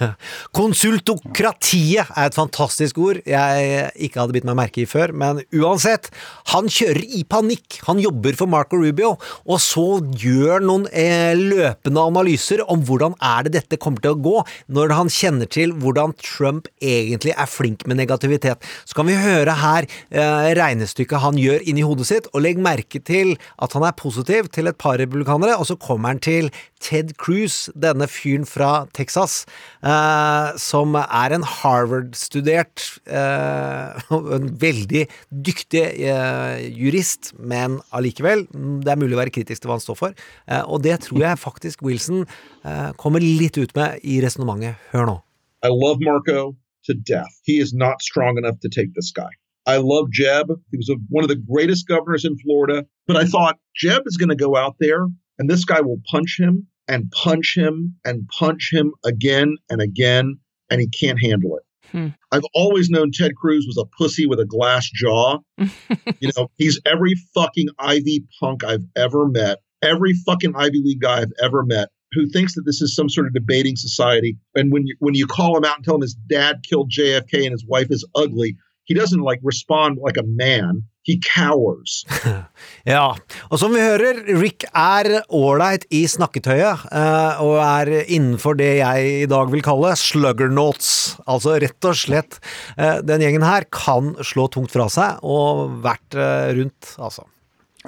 Konsultokratiet er et fantastisk ord jeg ikke hadde bitt meg merke i før, men uansett, han kjører i panikk. Han jobber for Marco Rubio, og så gjør noen eh, løpende analyser om hvordan er det dette kommer til å gå, når han kjenner til hvordan Trump egentlig er flink med negativitet. Så kan vi høre her eh, regnestykket han gjør inni hodet sitt, og legg merke til at han er positiv til et par republikanere, og så kommer han til Ted Cruz, denne fyren fra Texas, eh, som er en Harvard-studert, eh, en veldig dyktig eh, jurist, men allikevel, det er mulig å være kritisk til hva han står for. Eh, og det tror jeg faktisk Wilson eh, kommer litt ut med i resonnementet. Hør nå. I love Marco to death. He is not strong enough to take this guy. I love Jeb. He was a, one of the greatest governors in Florida. But I thought Jeb is going to go out there and this guy will punch him and punch him and punch him again and again, and he can't handle it. Hmm. I've always known Ted Cruz was a pussy with a glass jaw. you know, he's every fucking Ivy punk I've ever met, every fucking Ivy League guy I've ever met who thinks that this is some sort of debating society. And when you when you call him out and tell him his dad killed JFK and his wife is ugly, he doesn't like respond like a man. He cowers. Ja, og som vi hører, Rick er ålreit i snakketøyet, eh, og er innenfor det jeg i dag vil kalle sluggernauts. Altså rett og slett, eh, den gjengen her kan slå tungt fra seg, og vært eh, rundt, altså.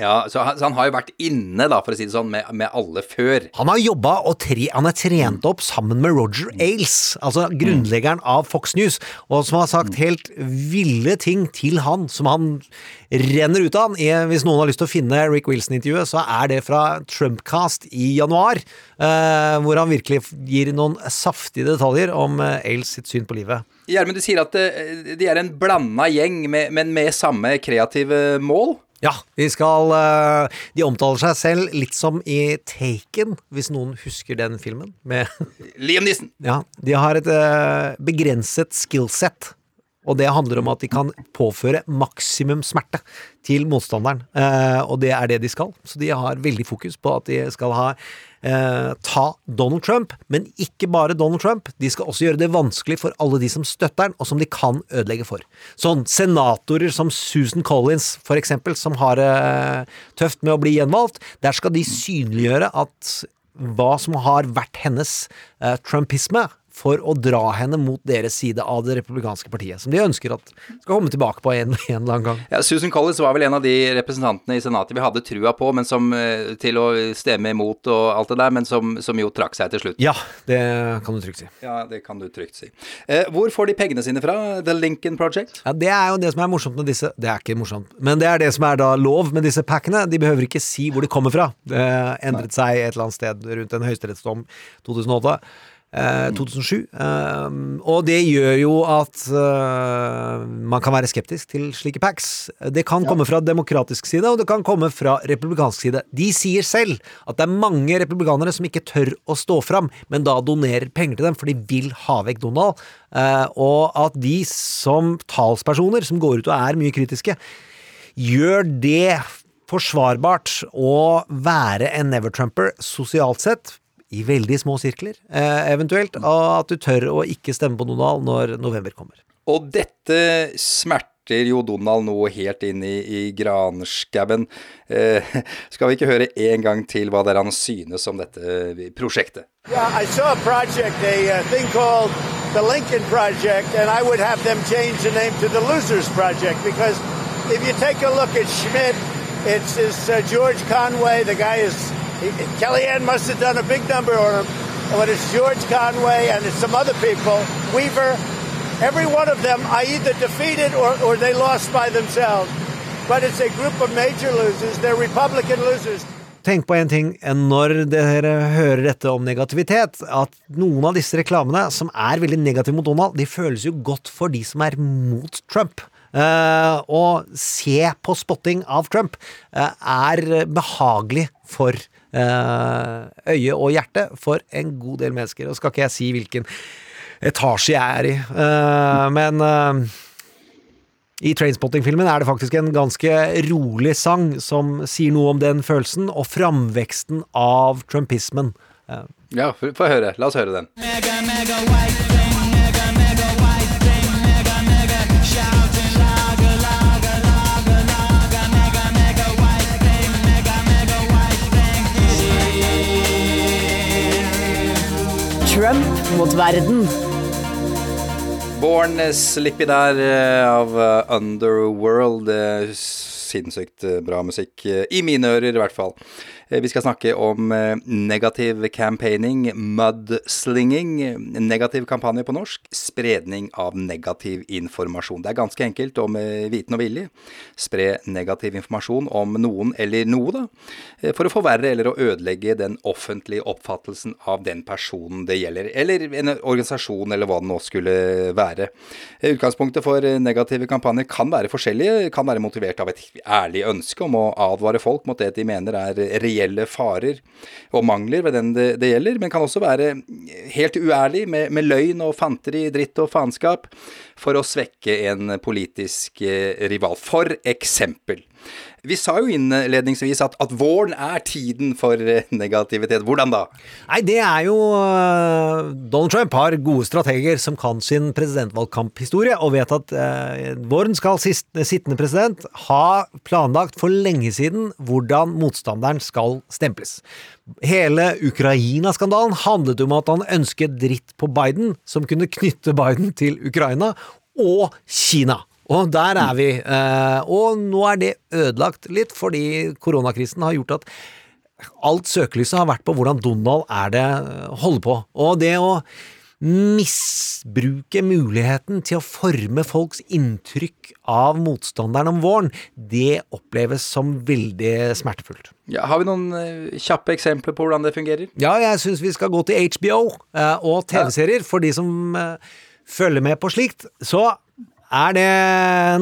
Ja, så han, så han har jo vært inne, da, for å si det sånn, med, med alle før. Han har jobba og tre, han er trent opp sammen med Roger Ailes, altså grunnleggeren av Fox News, og som har sagt helt ville ting til han, som han renner ut av. han. Hvis noen har lyst til å finne Rick Wilson-intervjuet, så er det fra Trumpcast i januar, eh, hvor han virkelig gir noen saftige detaljer om eh, Ailes sitt syn på livet. Gjermund, du sier at eh, de er en blanda gjeng, men med samme kreative mål? Ja, de skal eh, De omtaler seg selv litt som i Taken, hvis noen husker den filmen. Med Liam Neeson. Ja, de har et eh, begrenset skillset. Og det handler om at de kan påføre maksimum smerte til motstanderen. Eh, og det er det de skal. Så de har veldig fokus på at de skal ha eh, ta Donald Trump, men ikke bare Donald Trump. De skal også gjøre det vanskelig for alle de som støtter han, og som de kan ødelegge for. Sånn senatorer som Susan Collins, for eksempel, som har eh, tøft med å bli gjenvalgt. Der skal de synliggjøre at hva som har vært hennes eh, trumpisme, for å dra henne mot deres side av det republikanske partiet, som de ønsker at skal komme tilbake på en, en eller annen gang. Ja, Susan Collins var vel en av de representantene i Senatet vi hadde trua på, men som eh, til å stemme imot og alt det der, men som, som jo trakk seg til slutt. Ja, det kan du trygt si. Ja, det kan du trygt si. Eh, hvor får de pengene sine fra? The Lincoln Project? Ja, Det er jo det som er morsomt med disse Det er ikke morsomt, men det er det som er da lov med disse packene. De behøver ikke si hvor de kommer fra. Det endret seg et eller annet sted rundt en høyesterettsdom 2008. Eh, 2007. Eh, og det gjør jo at eh, man kan være skeptisk til slike packs. Det kan komme fra demokratisk side, og det kan komme fra republikansk side. De sier selv at det er mange republikanere som ikke tør å stå fram, men da donerer penger til dem, for de vil ha vekk Donald. Og at de som talspersoner, som går ut og er mye kritiske, gjør det forsvarbart å være en never-trumper sosialt sett, i veldig små sirkler, eh, eventuelt, og at du tør å ikke stemme på Donald når november kommer. Og dette smerter jo Donald noe helt inn i, i granskauen. Eh, skal vi ikke høre en gang til hva det er han synes om dette prosjektet? Yeah, I saw a project, a thing called the Lincoln Project, and I would have them change the name to the Losers Project because if you take a look at Schmidt, it's, it's uh, George Conway. The guy is Kellyanne must have done a big number on him, but it's George Conway and it's some other people. Weaver, every one of them, I either defeated or, or they lost by themselves. But it's a group of major losers. They're Republican losers. Tenk på en ting når dere hører dette om negativitet, at noen av disse reklamene som er veldig negative mot Donald, de føles jo godt for de som er mot Trump. Uh, og se på spotting av Trump uh, er behagelig for uh, øye og hjerte for en god del mennesker. Og skal ikke jeg si hvilken etasje jeg er i, men i Trainspotting-filmen er det faktisk en ganske rolig sang som sier noe om den følelsen, og framveksten av trumpismen. Ja, få høre. La oss høre den. Trump mot verden. Born Slippy der eh, av eh, Underworld. Eh, Sinnssykt bra musikk. I mine ører, i hvert fall. Eh, Vi skal snakke om eh, negativ campaigning, mudslinging. Negativ kampanje på norsk. Spredning av negativ informasjon. Det er ganske enkelt, og med viten og vilje. Spre negativ informasjon om noen eller noe, da. eh, For å forverre eller å ødelegge den offentlige oppfattelsen av den personen det gjelder. Eller en organisasjon, eller hva det nå skulle være. Eh, Utgangspunktet for eh, negative kampanjer kan være forskjellige. Kan være motivert av et ærlig ønske om å advare folk mot det de mener er reelle farer og mangler ved den det, det gjelder, men kan også være helt uærlig med, med løgn og fanteri, dritt og faenskap for å svekke en politisk eh, rival. For eksempel. Vi sa jo innledningsvis at, at våren er tiden for eh, negativitet. Hvordan da? Nei, det er jo øh, Donald Trump har gode strateger som kan sin presidentvalgkamphistorie, og vet at eh, våren skal sist, sittende president ha planlagt for lenge siden hvordan motstanderen skal stemples. Hele Ukraina-skandalen handlet om at han ønsket dritt på Biden, som kunne knytte Biden til Ukraina og Kina. Og der er vi. eh, Og nå er det ødelagt litt, fordi koronakrisen har gjort at alt søkelyset har vært på hvordan Donald er det eh, holder på. Og det å misbruke muligheten til å forme folks inntrykk av motstanderen om våren, det oppleves som veldig smertefullt. Ja, har vi noen uh, kjappe eksempler på hvordan det fungerer? Ja, jeg syns vi skal gå til HBO uh, og TV-serier. For de som uh, følger med på slikt, så er det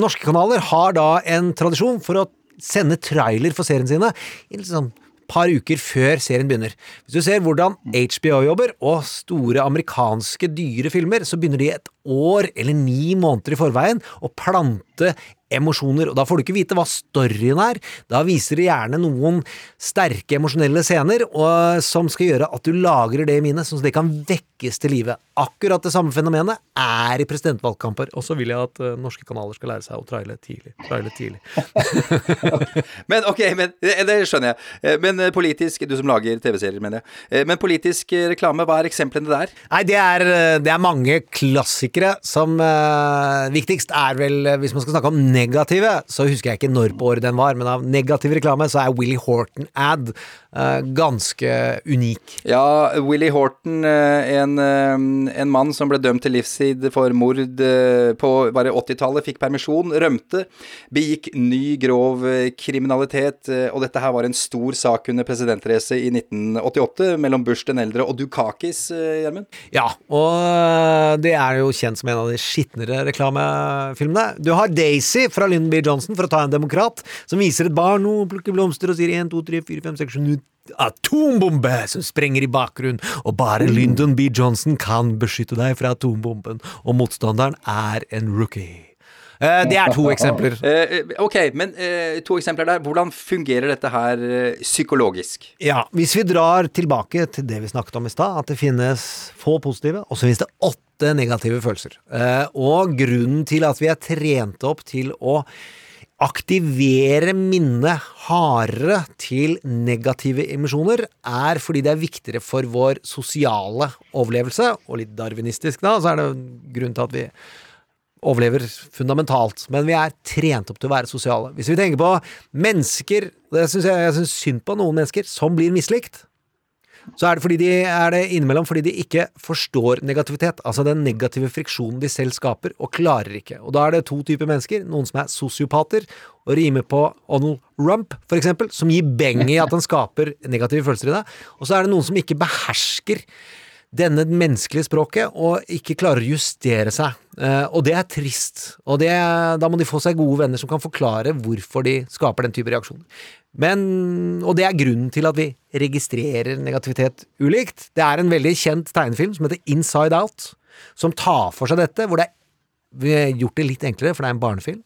Norske kanaler har da en tradisjon for å sende trailer for seriene sine i litt sånn par uker før serien begynner. Hvis du ser hvordan HBO jobber, og store amerikanske dyre filmer, så begynner de et år eller ni måneder i forveien og plante emosjoner, og da får du ikke vite hva storyen er. Da viser det gjerne noen sterke emosjonelle scener og, som skal gjøre at du lagrer det i minnet, sånn at det kan vekkes til live. Akkurat det samme fenomenet er i presidentvalgkamper. Og så vil jeg at uh, norske kanaler skal lære seg å traile tidlig. Traile tidlig. Men ok, men, det, det skjønner jeg. Eh, Men eh, politisk, du som lager TV-serier, mener jeg. Men politisk reklame, hva er eksemplene der? Nei, det er, det er mange klassikere som eh, Viktigst er vel, hvis man skal snakke om negative, så husker jeg ikke når på året den var, men av negativ reklame så er Willy Horton-ad ganske unik. Ja, Willy Horton, eh, en, eh, en mann som ble dømt til livstid for mord eh, på bare 80-tallet, fikk permisjon, rømte, begikk ny grov eh, kriminalitet, eh, og dette her var en stor sak under presidentracet i 1988 mellom Bush den eldre og Dukakis, eh, Gjermund? Ja, og det er jo kjent som en av de skitnere reklamefilmene. Du har Daisy fra Lyndon B. Johnson, for å ta en demokrat, som viser et barn og plukker blomster og sier 1, 2, 3, 4, 5, 6, 7, 8 Atombombe som sprenger i bakgrunnen, og bare Lyndon B. Johnson kan beskytte deg fra atombomben, og motstanderen er en rookie. Eh, Det er to eksempler. Eh, eh, ok, men to eksempler der. Hvordan fungerer dette her psykologisk? Ja, hvis vi drar tilbake til det vi snakket om i stad, at det finnes få positive, og så finnes det åtte negative følelser. Og grunnen til at vi er trent opp til å aktivere minnet hardere til negative emisjoner, er fordi det er viktigere for vår sosiale overlevelse, og litt darwinistisk da, så er det grunn til at vi overlever fundamentalt, men vi er trent opp til å være sosiale. Hvis vi tenker på mennesker, det synes jeg, jeg synes synd på noen mennesker, som blir mislikt, så er det, fordi de, er det innimellom fordi de ikke forstår negativitet, altså den negative friksjonen de selv skaper, og klarer ikke. Og da er det to typer mennesker, noen som er sosiopater, og rimer på Donald Rump, for eksempel, som gir beng i at han skaper negative følelser i deg, og så er det noen som ikke behersker denne menneskelige språket, og ikke klarer å justere seg. Eh, og det er trist. Og det, da må de få seg gode venner som kan forklare hvorfor de skaper den type reaksjoner. Men, og det er grunnen til at vi registrerer negativitet ulikt. Det er en veldig kjent tegnefilm som heter Inside Out, som tar for seg dette, hvor det er vi har gjort det litt enklere, for det er en barnefilm.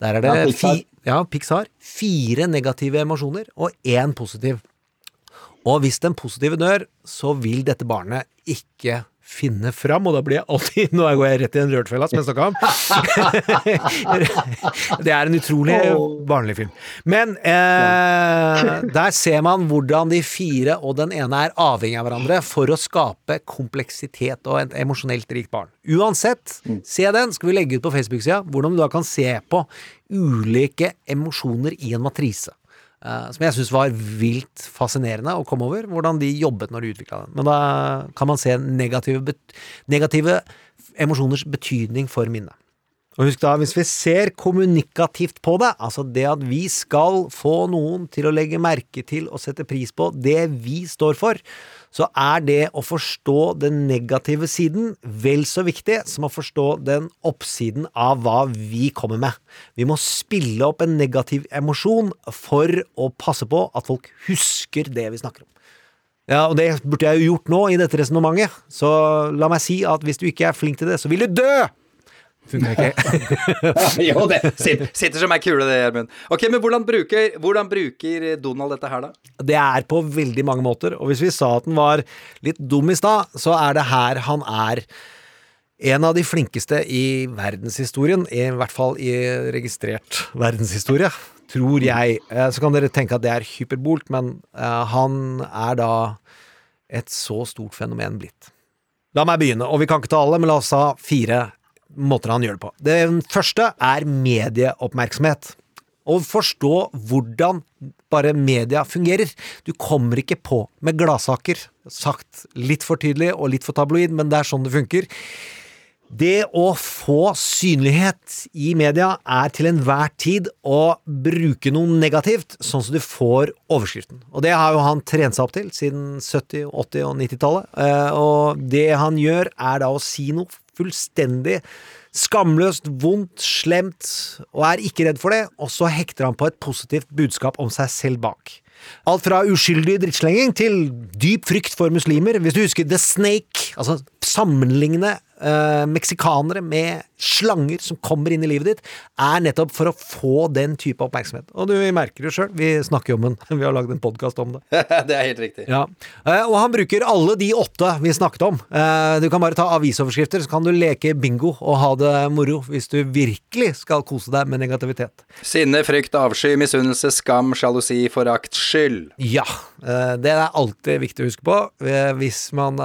Der er det Ja, Pixar. fi, ja, Pixar. Fire negative emosjoner og én positiv. Og hvis den positive dør, så vil dette barnet ikke finne fram, og da blir jeg alltid Nå går jeg rett i en rørtfella, som jeg snakka om. det er en utrolig barnlig film. Men eh, der ser man hvordan de fire og den ene er avhengig av hverandre for å skape kompleksitet og et emosjonelt rikt barn. Uansett, se den, skal vi legge ut på Facebook-sida, hvordan du da kan se på ulike emosjoner i en matrise. Eh, som jeg syns var vilt fascinerende å komme over, hvordan de jobbet når de utvikla den. Men da kan man se negative, negative emosjoners betydning for minnet. Og husk da, hvis vi ser kommunikativt på det, altså det at vi skal få noen til å legge merke til og sette pris på det vi står for, så er det å forstå den negative siden vel så viktig som å forstå den oppsiden av hva vi kommer med. Vi må spille opp en negativ emosjon for å passe på at folk husker det vi snakker om. Ja, og det burde jeg jo gjort nå i dette resonnementet, så la meg si at hvis du ikke er flink til det, så vil du dø! Funker ikke. jo, det sitter, sitter som ei kule, det, Gjermund. Ok, men hvordan bruker, hvordan bruker Donald dette her, da? Det er på veldig mange måter, og hvis vi sa at den var litt dum i stad, så er det her han er en av de flinkeste i verdenshistorien, i hvert fall i registrert verdenshistorie, tror jeg. Eh, Så kan dere tenke at det er hyperbolt, men eh, han er da et så stort fenomen blitt. La meg begynne, og vi kan ikke ta alle, men la oss ha fire måter han gjør det på. Den første er medieoppmerksomhet. Å forstå hvordan bare media fungerer. Du kommer ikke på med gladsaker. Sagt litt for tydelig og litt for tabloid, men det er sånn det funker. Det å få synlighet i media er til enhver tid å bruke noe negativt, sånn som du får overskriften. Og det har jo han trent seg opp til siden 70-, 80- og 90-tallet. Eh, Og det han gjør, er da å si noe fullstendig skamløst, vondt, slemt, og er ikke redd for det, og så hekter han på et positivt budskap om seg selv bak. Alt fra uskyldig drittslenging til dyp frykt for muslimer. Hvis du husker The Snake, altså sammenligne eh, meksikanere med slanger som kommer inn i livet ditt, er nettopp for å få den type oppmerksomhet. Og du merker det sjøl, vi snakker jo om den, vi har lagd en podkast om det. det er helt riktig. Ja, eh, og han bruker alle de åtte vi snakket om. Eh, Du kan bare ta avisoverskrifter, så kan du leke bingo og ha det moro hvis du virkelig skal kose deg med negativitet. Sinne, frykt, avsky, misunnelse, skam, sjalusi, forakt, skyld. Ja, det er alltid viktig å huske på hvis man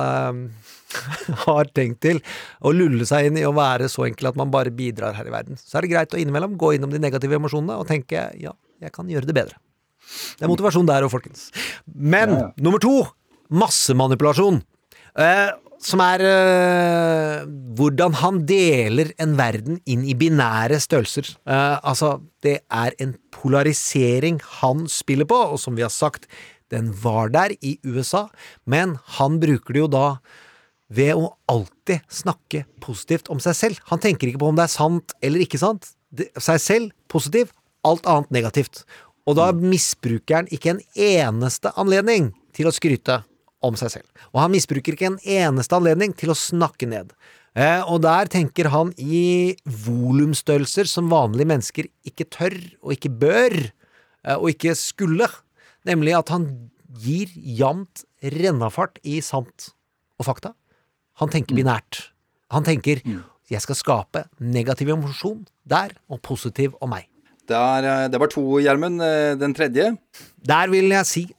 har tenkt til å lulle seg inn i å være så enkel at man bare bidrar her i verden. Så er det greit å innimellom gå innom de negative emosjonene og tenke ja, jeg kan gjøre det bedre. Det er motivasjon der òg, folkens. Men Ja, ja. nummer to massemanipulasjon. Eh, som er eh, hvordan han deler en verden inn i binære størrelser. Eh, altså, det er en polarisering han spiller på, og som vi har sagt, den var der i USA, men han bruker det jo da ved å alltid snakke positivt om seg selv. Han tenker ikke på om det er sant eller ikke sant. Det, seg selv positiv, alt annet negativt. Og da misbruker han ikke en eneste anledning til å skryte om seg selv. Og han misbruker ikke en eneste anledning til å snakke ned. Eh, og der tenker han i volumstørrelser som vanlige mennesker ikke tør, og ikke bør, eh, og ikke skulle. Nemlig at han gir jevnt rennafart i sant og fakta. Han tenker binært. Han tenker 'jeg skal skape negativ emosjon der, og positiv om meg'. Der, eh, det var to, Gjermund. Eh, Den tredje? Der vil jeg si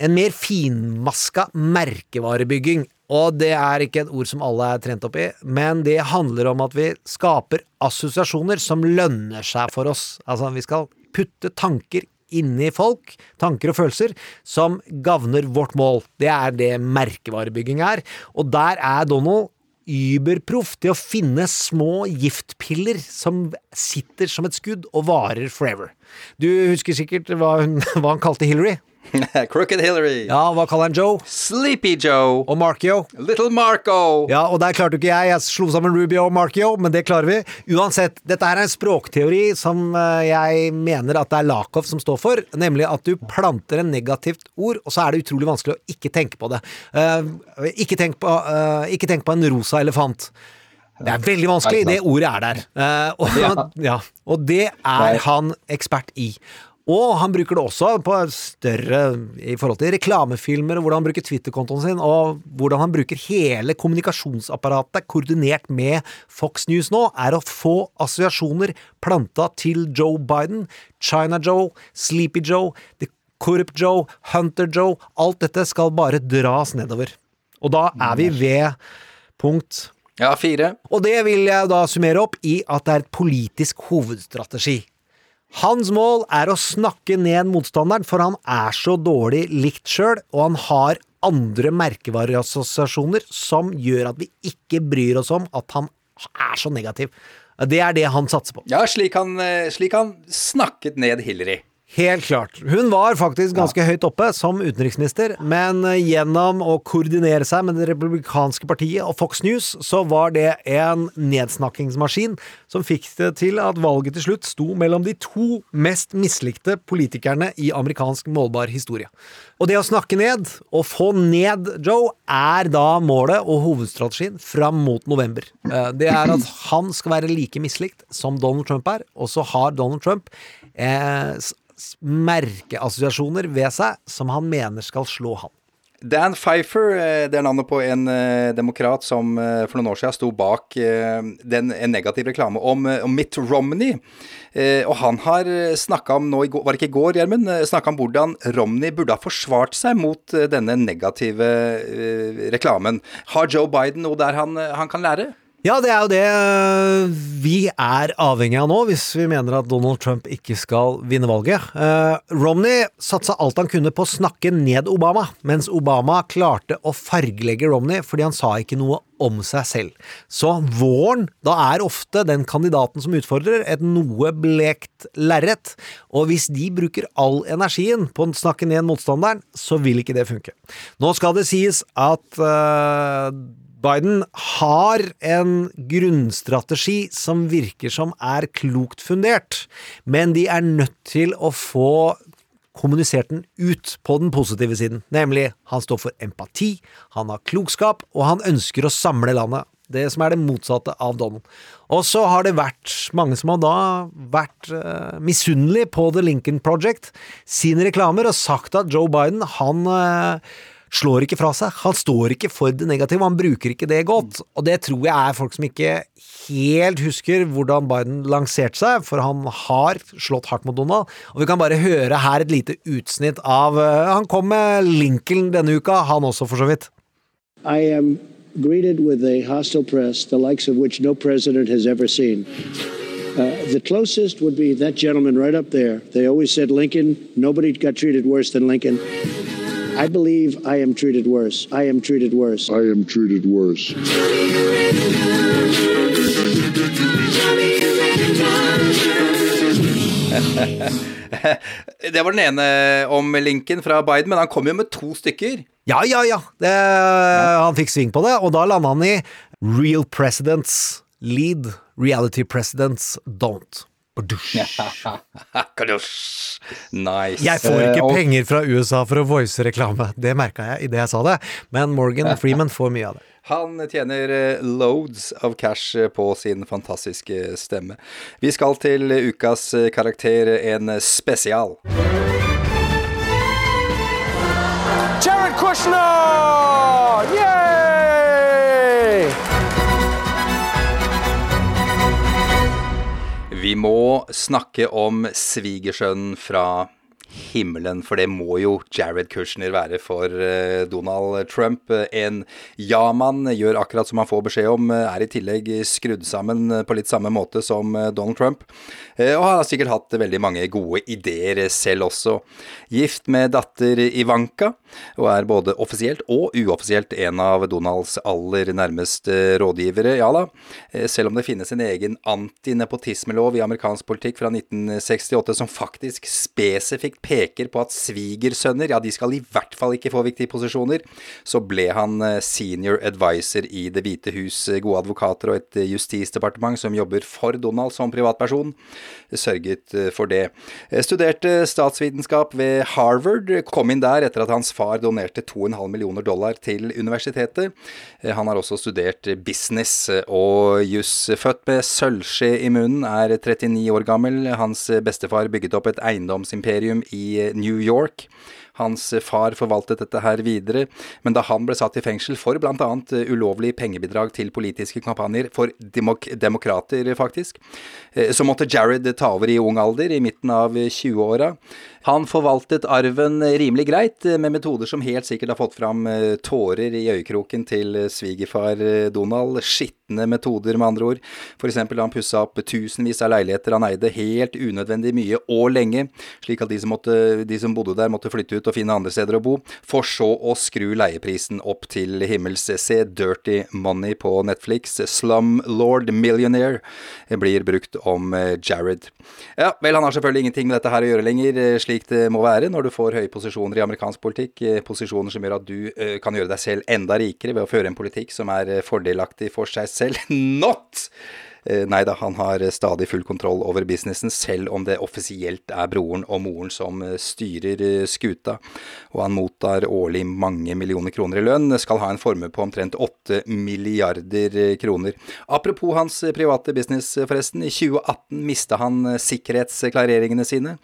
en mer finmaska merkevarebygging. Og det er ikke et ord som alle er trent opp i, men det handler om at vi skaper assosiasjoner som lønner seg for oss. Altså, vi skal putte tanker inni folk, tanker og følelser, som gagner vårt mål. Det er det merkevarebygging er. Og der er Donald überproff til å finne små giftpiller som sitter som et skudd og varer forever. Du husker sikkert hva, hun, hva han kalte Hillary? Crooked Hillary. Ja, hva kaller han Joe? Sleepy Joe. Og Markio? Little Marco. Ja, og der klarte jo ikke jeg. Jeg slo sammen Rubio og Markio, men det klarer vi. Uansett, dette her er en språkteori som eh, jeg mener at det er Lakoff som står for, nemlig at du planter en negativt ord, og så er det utrolig vanskelig å ikke tenke på det. Uh, ikke, tenk på, uh, ikke tenk på en rosa elefant. Det er veldig vanskelig, det ordet er der. Uh, og, Ja. ja, og det er han ekspert i. Og han bruker det også på større i forhold til reklamefilmer, og hvordan han bruker Twitter-kontoen sin, og hvordan han bruker hele kommunikasjonsapparatet koordinert med Fox News nå, er å få assosiasjoner planta til Joe Biden, China Joe, Sleepy Joe, The Corrupt Joe, Hunter Joe. Alt dette skal bare dras nedover. Og da er vi ved punkt Ja, fire. og det vil jeg da summere opp i at det er et politisk hovedstrategi. Hans mål er å snakke ned motstanderen, for han er så dårlig likt sjøl, og han har andre merkevareassosiasjoner som gjør at vi ikke bryr oss om at han er så negativ. Det er det han satser på. Ja, slik han, eh, slik han snakket ned Hillary. Helt klart. Hun var faktisk ganske høyt oppe som utenriksminister, men eh, gjennom å koordinere seg med Det republikanske partiet og Fox News, så var det en nedsnakkingsmaskin som fikk det til at valget til slutt sto mellom de to mest mislikte politikerne i amerikansk målbar historie. Og det å snakke ned, og få ned Joe, er da målet og hovedstrategien fram mot november. Eh, Det er at han skal være like mislikt som Donald Trump er, og så har Donald Trump eh, merkeassosiasjoner ved seg som han mener skal slå han. Dan Pfeiffer, eh, det er navnet på en eh, demokrat som eh, for noen år siden sto bak den, en negativ reklame om, om Mitt Romney. Og han har snakka om nå var det ikke i går, Gjermund? Snakka om hvordan Romney burde ha forsvart seg mot denne negative reklamen. Har Joe Biden noe der han, han kan lære? Ja, det er jo det øh, vi er avhengig av nå, hvis vi mener at Donald Trump ikke skal vinne valget. Uh, Romney satsa alt han kunne på å snakke ned Obama, mens Obama klarte å fargelegge Romney fordi han sa ikke noe om seg selv. Så våren, da er ofte den kandidaten som utfordrer, et noe blekt lerret, og hvis de bruker all energien på å snakke ned motstanderen, så vil ikke det funke. Nå skal det sies at øh, Biden har en grunnstrategi som virker som er klokt fundert, men de er nødt til å få kommunisert den ut på den positive siden. Nemlig, han står for empati, han har klokskap, og han ønsker å samle landet. Det som er det motsatte av Donald. Og så har det vært mange som har da vært uh, misunnelige på The Lincoln Project, sine reklamer, og sagt at Joe Biden, han eh, slår ikke fra seg. Han står ikke for det negative, han bruker ikke det godt. Og det tror jeg er folk som ikke helt husker hvordan Biden lanserte seg, for han har slått hardt mot Donald. Og vi kan bare høre her et lite utsnitt av eh, Han kom med Lincoln denne uka, han også, for så vidt. I am greeted with a hostile press, the likes of which no president has ever seen. Uh, the closest would be that gentleman right up there. They always said Lincoln, nobody got treated worse than Lincoln. I believe I am treated worse. I am treated worse. I am treated worse. det var den ene om Lincoln fra Biden, men han kom jo med to stykker. Ja, ja, ja. Det, Han fikk sving på det, og da landa han i Real Presidents Lead, Reality Presidents Don't. nice. Jeg får ikke penger fra USA for å voice reklame, det merka jeg idet jeg sa det, men Morgan Freeman får mye av det. Han tjener eh, loads av cash eh, på sin fantastiske stemme. Vi skal til ukas eh, karakter, en spesial. Jared Kushner! Yay! Vi må snakke om svigersønnen fra himmelen, for det må jo Jared Kushner være for eh, Donald Trump. En ja-mann gjør akkurat som han får beskjed om, eh, er i tillegg skrudd sammen på litt samme måte som eh, Donald Trump, og har sikkert hatt veldig mange gode ideer selv også. Gift med datter Ivanka, og er både offisielt og uoffisielt en av Donalds aller nærmeste rådgivere, ja da. Selv om det finnes en egen antinepotismelov i amerikansk politikk fra 1968 som faktisk spesifikt peker på at svigersønner, ja, de skal i hvert fall ikke få viktige posisjoner, så ble han eh, senior advisor i Det hvite hus, gode advokater og et justisdepartement som jobber for Donald som privatperson, sørget for det. Studerte statsvitenskap ved Harvard, kom inn der etter at hans far donerte 2,5 millioner dollar til universitetet. Han har også studert business og juss. Født med sølvskje i munnen, er 39 år gammel. Hans bestefar bygget opp et eiendomsimperium i New York. Hans far forvaltet dette her videre, men da han ble satt i fengsel for bl.a. ulovlig pengebidrag til politiske kampanjer for demok demokrater, faktisk, så måtte Jared ta over i ung alder, i midten av 20-åra. Han forvaltet arven rimelig greit, med metoder som helt sikkert har fått fram tårer i øyekroken til svigerfar Donald. Skitne metoder, med andre ord. Da han pussa opp tusenvis av leiligheter han eide helt unødvendig mye og lenge, slik at de som, måtte, de som bodde der måtte flytte ut og finne andre steder å bo, for så å skru leieprisen opp til himmels. Se Dirty Money på Netflix. Slumlord Millionaire blir brukt om Jared. Ja, vel, han har selvfølgelig ingenting med dette her å gjøre lenger, slik det må være når du får høye posisjoner i amerikansk politikk. Posisjoner som gjør at du kan gjøre deg selv enda rikere ved å føre en politikk som er fordelaktig for seg selv. Not! Nei da, han har stadig full kontroll over businessen, selv om det offisielt er broren og moren som styrer skuta. Og han mottar årlig mange millioner kroner i lønn, skal ha en formue på omtrent 8 milliarder kroner. Apropos hans private business, forresten. I 2018 mista han sikkerhetsklareringene sine,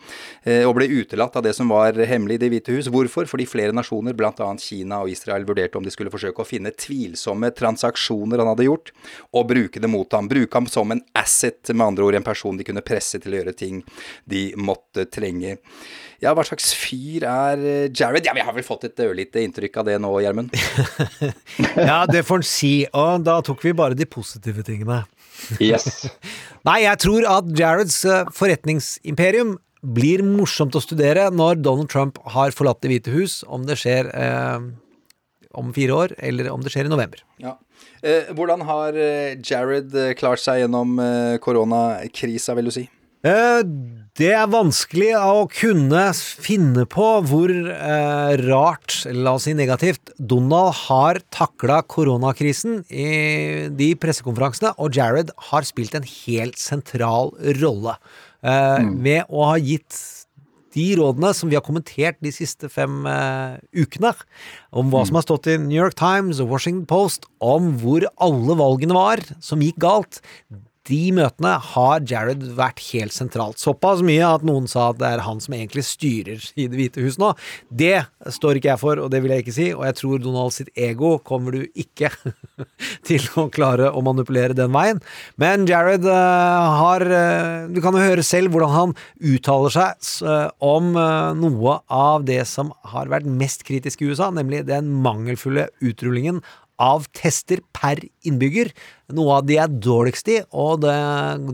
og ble utelatt av det som var hemmelig i Det hvite hus. Hvorfor? Fordi flere nasjoner, bl.a. Kina og Israel, vurderte om de skulle forsøke å finne tvilsomme transaksjoner han hadde gjort, og bruke det mot ham. Bruke ham som en asset, med andre ord en person de kunne presse til å gjøre ting de måtte trenge. Ja, hva slags fyr er Jared? Ja, vi har vel fått et ørlite inntrykk av det nå, Gjermund? ja, det får en si, og da tok vi bare de positive tingene. Yes. Nei, jeg tror at Jareds forretningsimperium blir morsomt å studere når Donald Trump har forlatt Det hvite hus, om det skjer eh, om fire år, eller om det skjer i november. Ja. Eh, hvordan har Jared klart seg gjennom koronakrisa, vil du si? Eh, det er vanskelig å kunne finne på hvor eh, rart, la oss si negativt, Donald har takla koronakrisen i de pressekonferansene, og Jared har spilt en helt sentral rolle eh, mm. med å ha gitt de rådene som vi har kommentert de siste fem uh, ukene, om hva som har stått i New York Times og Washington Post, om hvor alle valgene var som gikk galt, de møtene har Jared vært helt sentralt. Såpass mye at noen sa at det er han som egentlig styrer i Det hvite hus nå. Det står ikke jeg for, og det vil jeg ikke si, og jeg tror Donald sitt ego kommer du ikke til å klare å manipulere den veien. Men Jared uh, har uh, Du kan jo høre selv hvordan han uttaler seg uh, om noe av det som har vært mest kritisk i USA, nemlig den mangelfulle utrullingen av tester per innbygger. Noe av de er dårligst i, og det,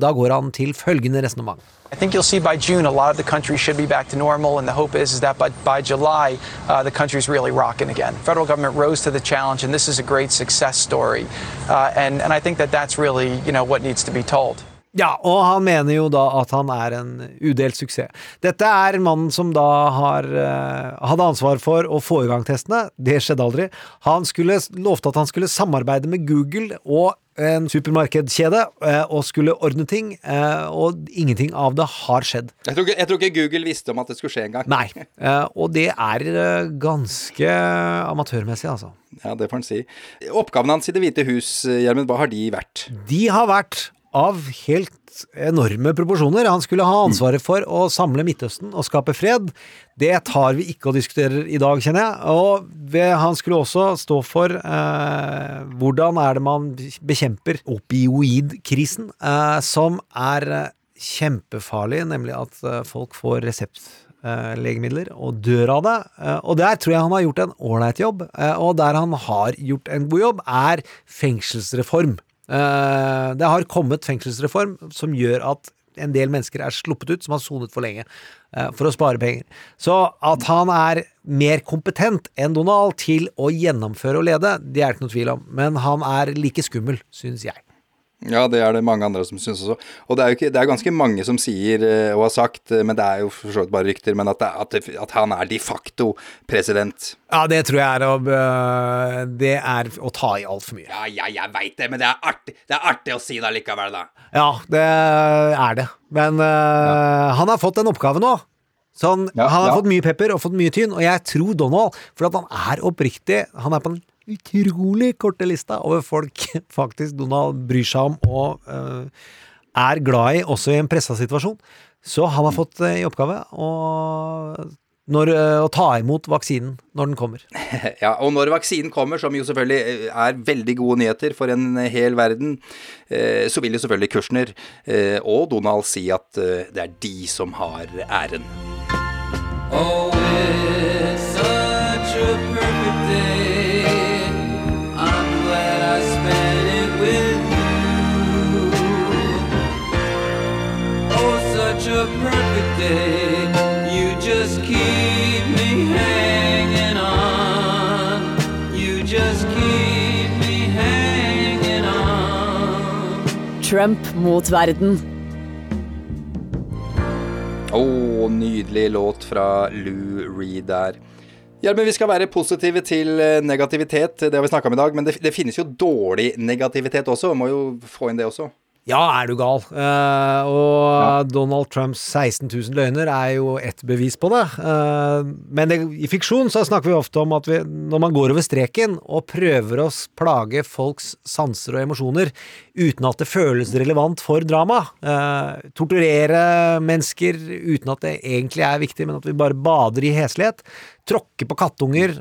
da går han til følgende resonnement. I think you'll see by June a lot of the country should be back to normal, and the hope is, is that by, by July uh, the country's really rocking again. Federal government rose to the challenge, and this is a great success story. Uh, and, and I think that that's really you know, what needs to be told. Ja, og han mener jo da at han er en udelt suksess. Dette er mannen som da har uh, hadde ansvar for å få i gang testene. Det skjedde aldri. Han skulle, lovte at han skulle samarbeide med Google og en supermarkedskjede uh, og skulle ordne ting, uh, og ingenting av det har skjedd. Jeg tror, ikke, jeg tror, ikke, Google visste om at det skulle skje engang. Nei, og det er ganske amatørmessig, altså. Ja, det får en si. Oppgavene hans i Det hvite hus, Gjermund, hva har de vært? De har vært av helt enorme proporsjoner. Han skulle ha ansvaret for å samle Midtøsten og skape fred. Det tar vi ikke og diskuterer i dag, kjenner jeg. Og han skulle også stå for eh, hvordan er det man bekjemper opioidkrisen, eh, som er kjempefarlig, nemlig at eh, folk får resept legemidler og dør av det. Og der tror jeg han har gjort en ålreit jobb. Og der han har gjort en god jobb, er fengselsreform. Eh, det har kommet fengselsreform som gjør at en del mennesker er sluppet ut som har sonet for lenge, eh, for å spare penger. Så at han er mer kompetent enn Donald til å gjennomføre og lede, det er det ikke noe tvil om, men han er like skummel, syns jeg. Ja, det er det mange andre som syns også. Og det er jo ikke, det er ganske mange som sier eh, og har sagt, eh, men det er jo for så vidt bare rykter, men at, det, at, at han er de facto president. Ja, det tror jeg er å, øh, det er å ta i altfor mye. Ja, ja, jeg veit det, men det er, artig, det er artig å si det allikevel, da. Ja, det er det. Men øh, han har fått en oppgave nå. Sånn, Ja, han har ja. fått mye pepper og fått mye tynn, og jeg tror Donald, for at han er oppriktig Han er på den utrolig korte lista over folk faktisk Donald bryr seg om og uh, er glad i, også i en pressa situasjon. Så han har fått øh, i oppgave å, når, øh, å ta imot vaksinen når den kommer. Ja, og når vaksinen kommer, som jo selvfølgelig eh, er veldig gode nyheter for en hel verden, eh, så vil jo selvfølgelig Kushner eh, og Donald si at eh, det er de som har æren. Oh, perfect day. You just keep me hanging on. You just keep me hanging on. Trump mot verden. Å, nydelig låt fra Lou Reed der. Ja, men Vi skal være positive til eh, negativitet, det har vi snakka om i dag. Men det, det finnes jo dårlig negativitet også, må jo få inn det også. Ja, er du gal? Uh, og Donald Trumps 16 000 løgner er jo ett bevis på det. Uh, men det, i fiksjon så snakker vi ofte om at vi, når man går over streken og prøver å plage folks sanser og emosjoner uten at det føles relevant for drama, uh, torturere mennesker uten at det egentlig er viktig, men at vi bare bader i heslighet, tråkke på kattunger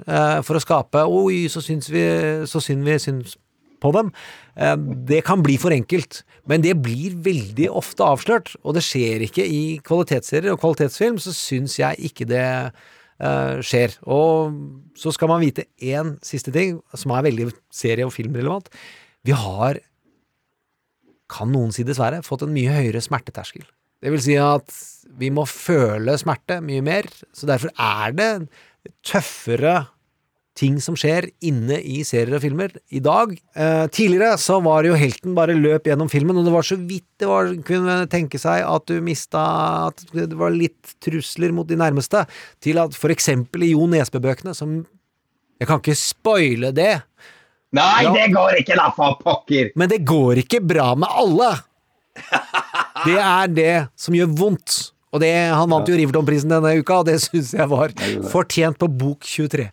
for å skape 'oi, så syns vi, så synd vi syns på dem. Eh, Det kan bli for enkelt, men det blir veldig ofte avslørt, og det skjer ikke i kvalitetsserier og kvalitetsfilm, så syns jeg ikke det eh, skjer. Og så skal man vite én siste ting, som er veldig serie- og filmrelevant. Vi har, kan noen si dessverre, fått en mye høyere smerteterskel. Det vil si at vi må føle smerte mye mer, så derfor er det tøffere ting som skjer inne i serier og filmer i dag. Eh, tidligere så var det jo helten bare løp gjennom filmen, og det var så vidt det var, kunne tenke seg at du mista At det var litt trusler mot de nærmeste, til at for eksempel i Jo Nesbø-bøkene, som Jeg kan ikke spoile det. Nei, Ja. det går ikke, da, for pokker! Men det går ikke bra med alle! Det er det som gjør vondt. Og det, han vant jo Riverton-prisen denne uka, og det syns jeg var fortjent på bok 23.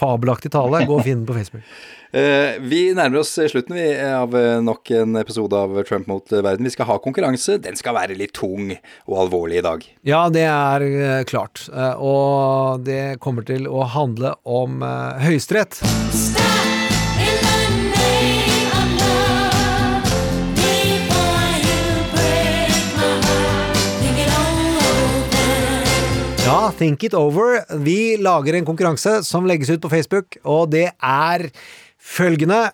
Fabelaktig tale. Gå og finn den på Facebook. Eh, vi nærmer oss slutten vi, av eh, nok en episode av Trump mot eh, verden. Vi skal ha konkurranse. Den skal være litt tung og alvorlig i dag. Ja, det er klart. Og det kommer til å handle om Høyesterett. Ja, Think It Over. Vi lager en konkurranse som legges ut på Facebook, og det er følgende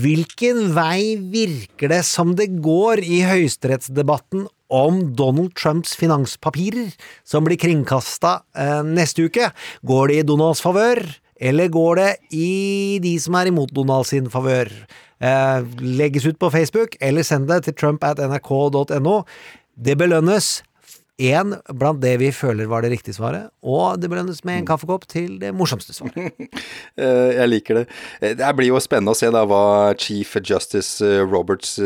Hvilken vei virker det som det går i høyesterettsdebatten om Donald Trumps finanspapirer, som blir kringkasta eh, neste uke? Går det i Donalds favør, eller går det i de som er imot Donald sin favør? Eh, legges ut på Facebook, eller send det til trump at nrk.no. Det belønnes Én blant det vi føler var det riktige svaret, og det belønnes med en kaffekopp til det morsomste svaret. Eh, jeg liker det. Eh, Det blir jo spennende å se da hva Chief Justice eh, Roberts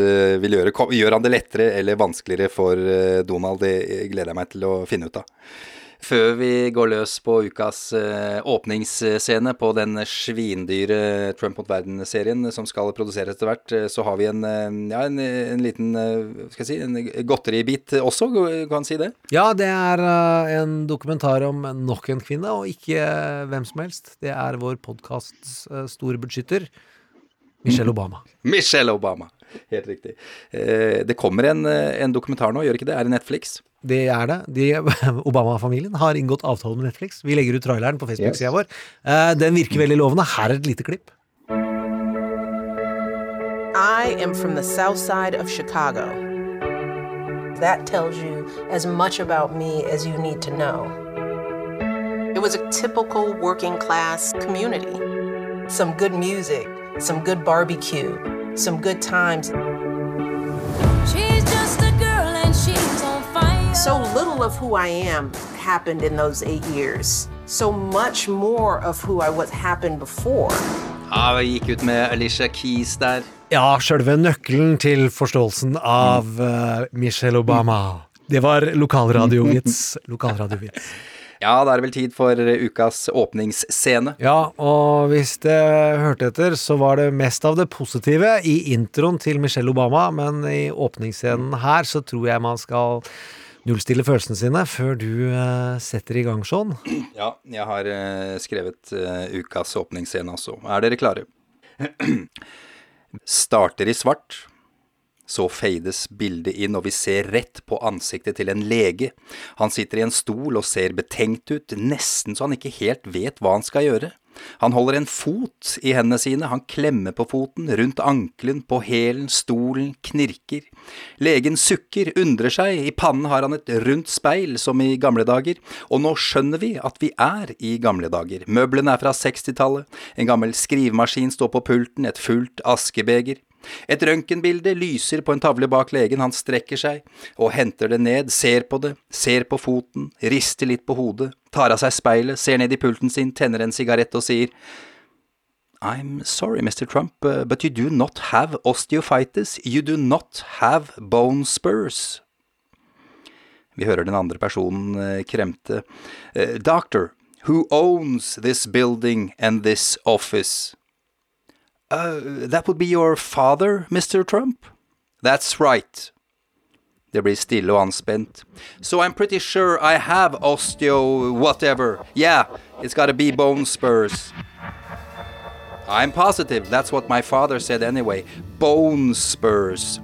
vil gjøre. Gjør han det lettere eller vanskeligere for Donald? Det gleder jeg meg til å finne ut av. Før vi går løs på ukas eh, åpningsscene på den svindyre Trump mot verden-serien som skal produseres etter hvert, eh, så har vi en, eh, ja, en, en liten skal jeg si, en godteribit også, kan si det? Ja, det er en dokumentar om nok en kvinne, og ikke hvem som helst. Det er vår podkasts store beskytter, Michelle Obama. Michelle Obama. Helt riktig. Eh, det kommer en, eh, en dokumentar nå, gjør ikke det? Er det Netflix? Det er det. De, Obama-familien har inngått avtale med Netflix. Vi legger ut traileren på Facebook-sida Yes. vår. Eh, den virker veldig lovende. Her er et lite klipp. I am from the south side of Chicago. That tells you as much about me as you need to know. It was a typical working class community. Some good music, some good barbecue, some good times. She's just a girl and she's on fire. So little of who I am happened in those eight years. So much more of who I was happened before. Ja, vi gikk ut med Alicia Keys der. Ja, sjølve nøkkelen til forståelsen av uh, Michelle Obama. Det var lokalradiovits. Lokalradiovits. Ja, da er det vel tid for ukas åpningsscene. Ja, og hvis det hørte etter, så var det mest av det positive i introen til Michelle Obama, men i åpningsscenen her så tror jeg man skal nullstille følelsene sine før du eh, setter i gang, Sean. Ja, jeg har eh, skrevet eh, ukas åpningsscene også. Er dere klare? Starter i svart. Så fades bildet inn, og vi ser rett på ansiktet til en lege. Han sitter i en stol og ser betenkt ut, nesten så han ikke helt vet hva han skal gjøre. Han holder en fot i hendene sine, han klemmer på foten, rundt ankelen, på hælen, stolen knirker. Legen sukker, undrer seg, i pannen har han et rundt speil som i gamle dager, og nå skjønner vi at vi er i gamle dager. Møblene er fra 60-tallet, en gammel skrivemaskin står på pulten, et fullt askebeger. Et røntgenbilde lyser på en tavle bak legen, han strekker seg og henter det ned, ser på det, ser på foten, rister litt på hodet, tar av seg speilet, ser ned i pulten sin, tenner en sigarett og sier I'm sorry, Mr. Trump, uh, but you do not have osteophytes, you do not have bone spurs. Vi hører den andre personen uh, kremte. Uh, Doctor, who owns this building and this office? Uh, that would be your father, Mr. Trump? That's right. Det blir stille og anspent. So I'm pretty sure I have osteo whatever. Yeah, it's gotta be bone spurs. I'm positive. That's what my father said anyway. Bone spurs.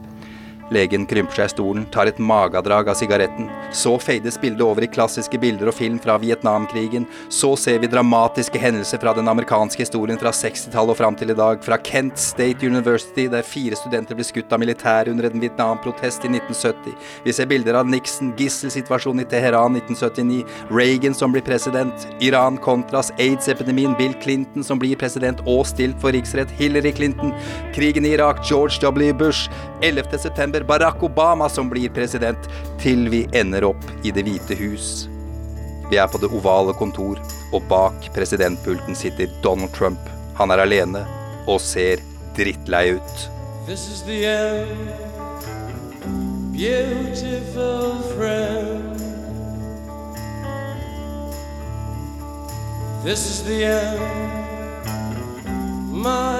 Legen krymper seg i stolen, tar et magadrag av sigaretten. Så fades bildet over i klassiske bilder og film fra Vietnamkrigen. Så ser vi dramatiske hendelser fra den amerikanske historien fra 60-tallet og fram til i dag. Fra Kent State University, der fire studenter ble skutt av militæret under en Vietnam-protest i 1970. Vi ser bilder av Nixon, gisselsituasjonen i Teheran 1979, Reagan som blir president, Iran kontras aids-epidemien, Bill Clinton som blir president og stilt for riksrett, Hillary Clinton, krigen i Irak, George W. Bush, 11. september Barack Obama som blir president, til vi ender opp i Det hvite hus. Vi er på det ovale kontor, og bak presidentpulten sitter Donald Trump. Han er alene og ser drittlei ut. This is the end, beautiful friend. This is the end, my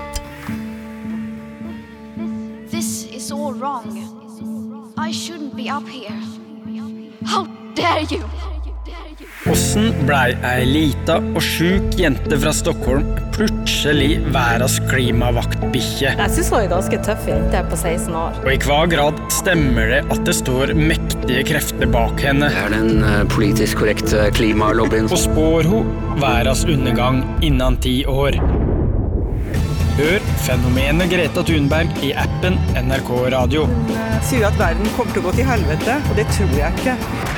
Blei ei lita og sjuk jente fra Stockholm plutselig verdens klimavaktbikkje? Jeg syns hun er ganske tøff jente på 16 år. Og i hva grad stemmer det at det står mektige krefter bak henne? Det er den eh, politisk korrekte klimalobbyen. Og spår hun verdens undergang innen ti år? Hør fenomenet Greta Thunberg i appen NRK Radio. Hun sier at verden kommer til å gå til helvete, og det tror jeg ikke.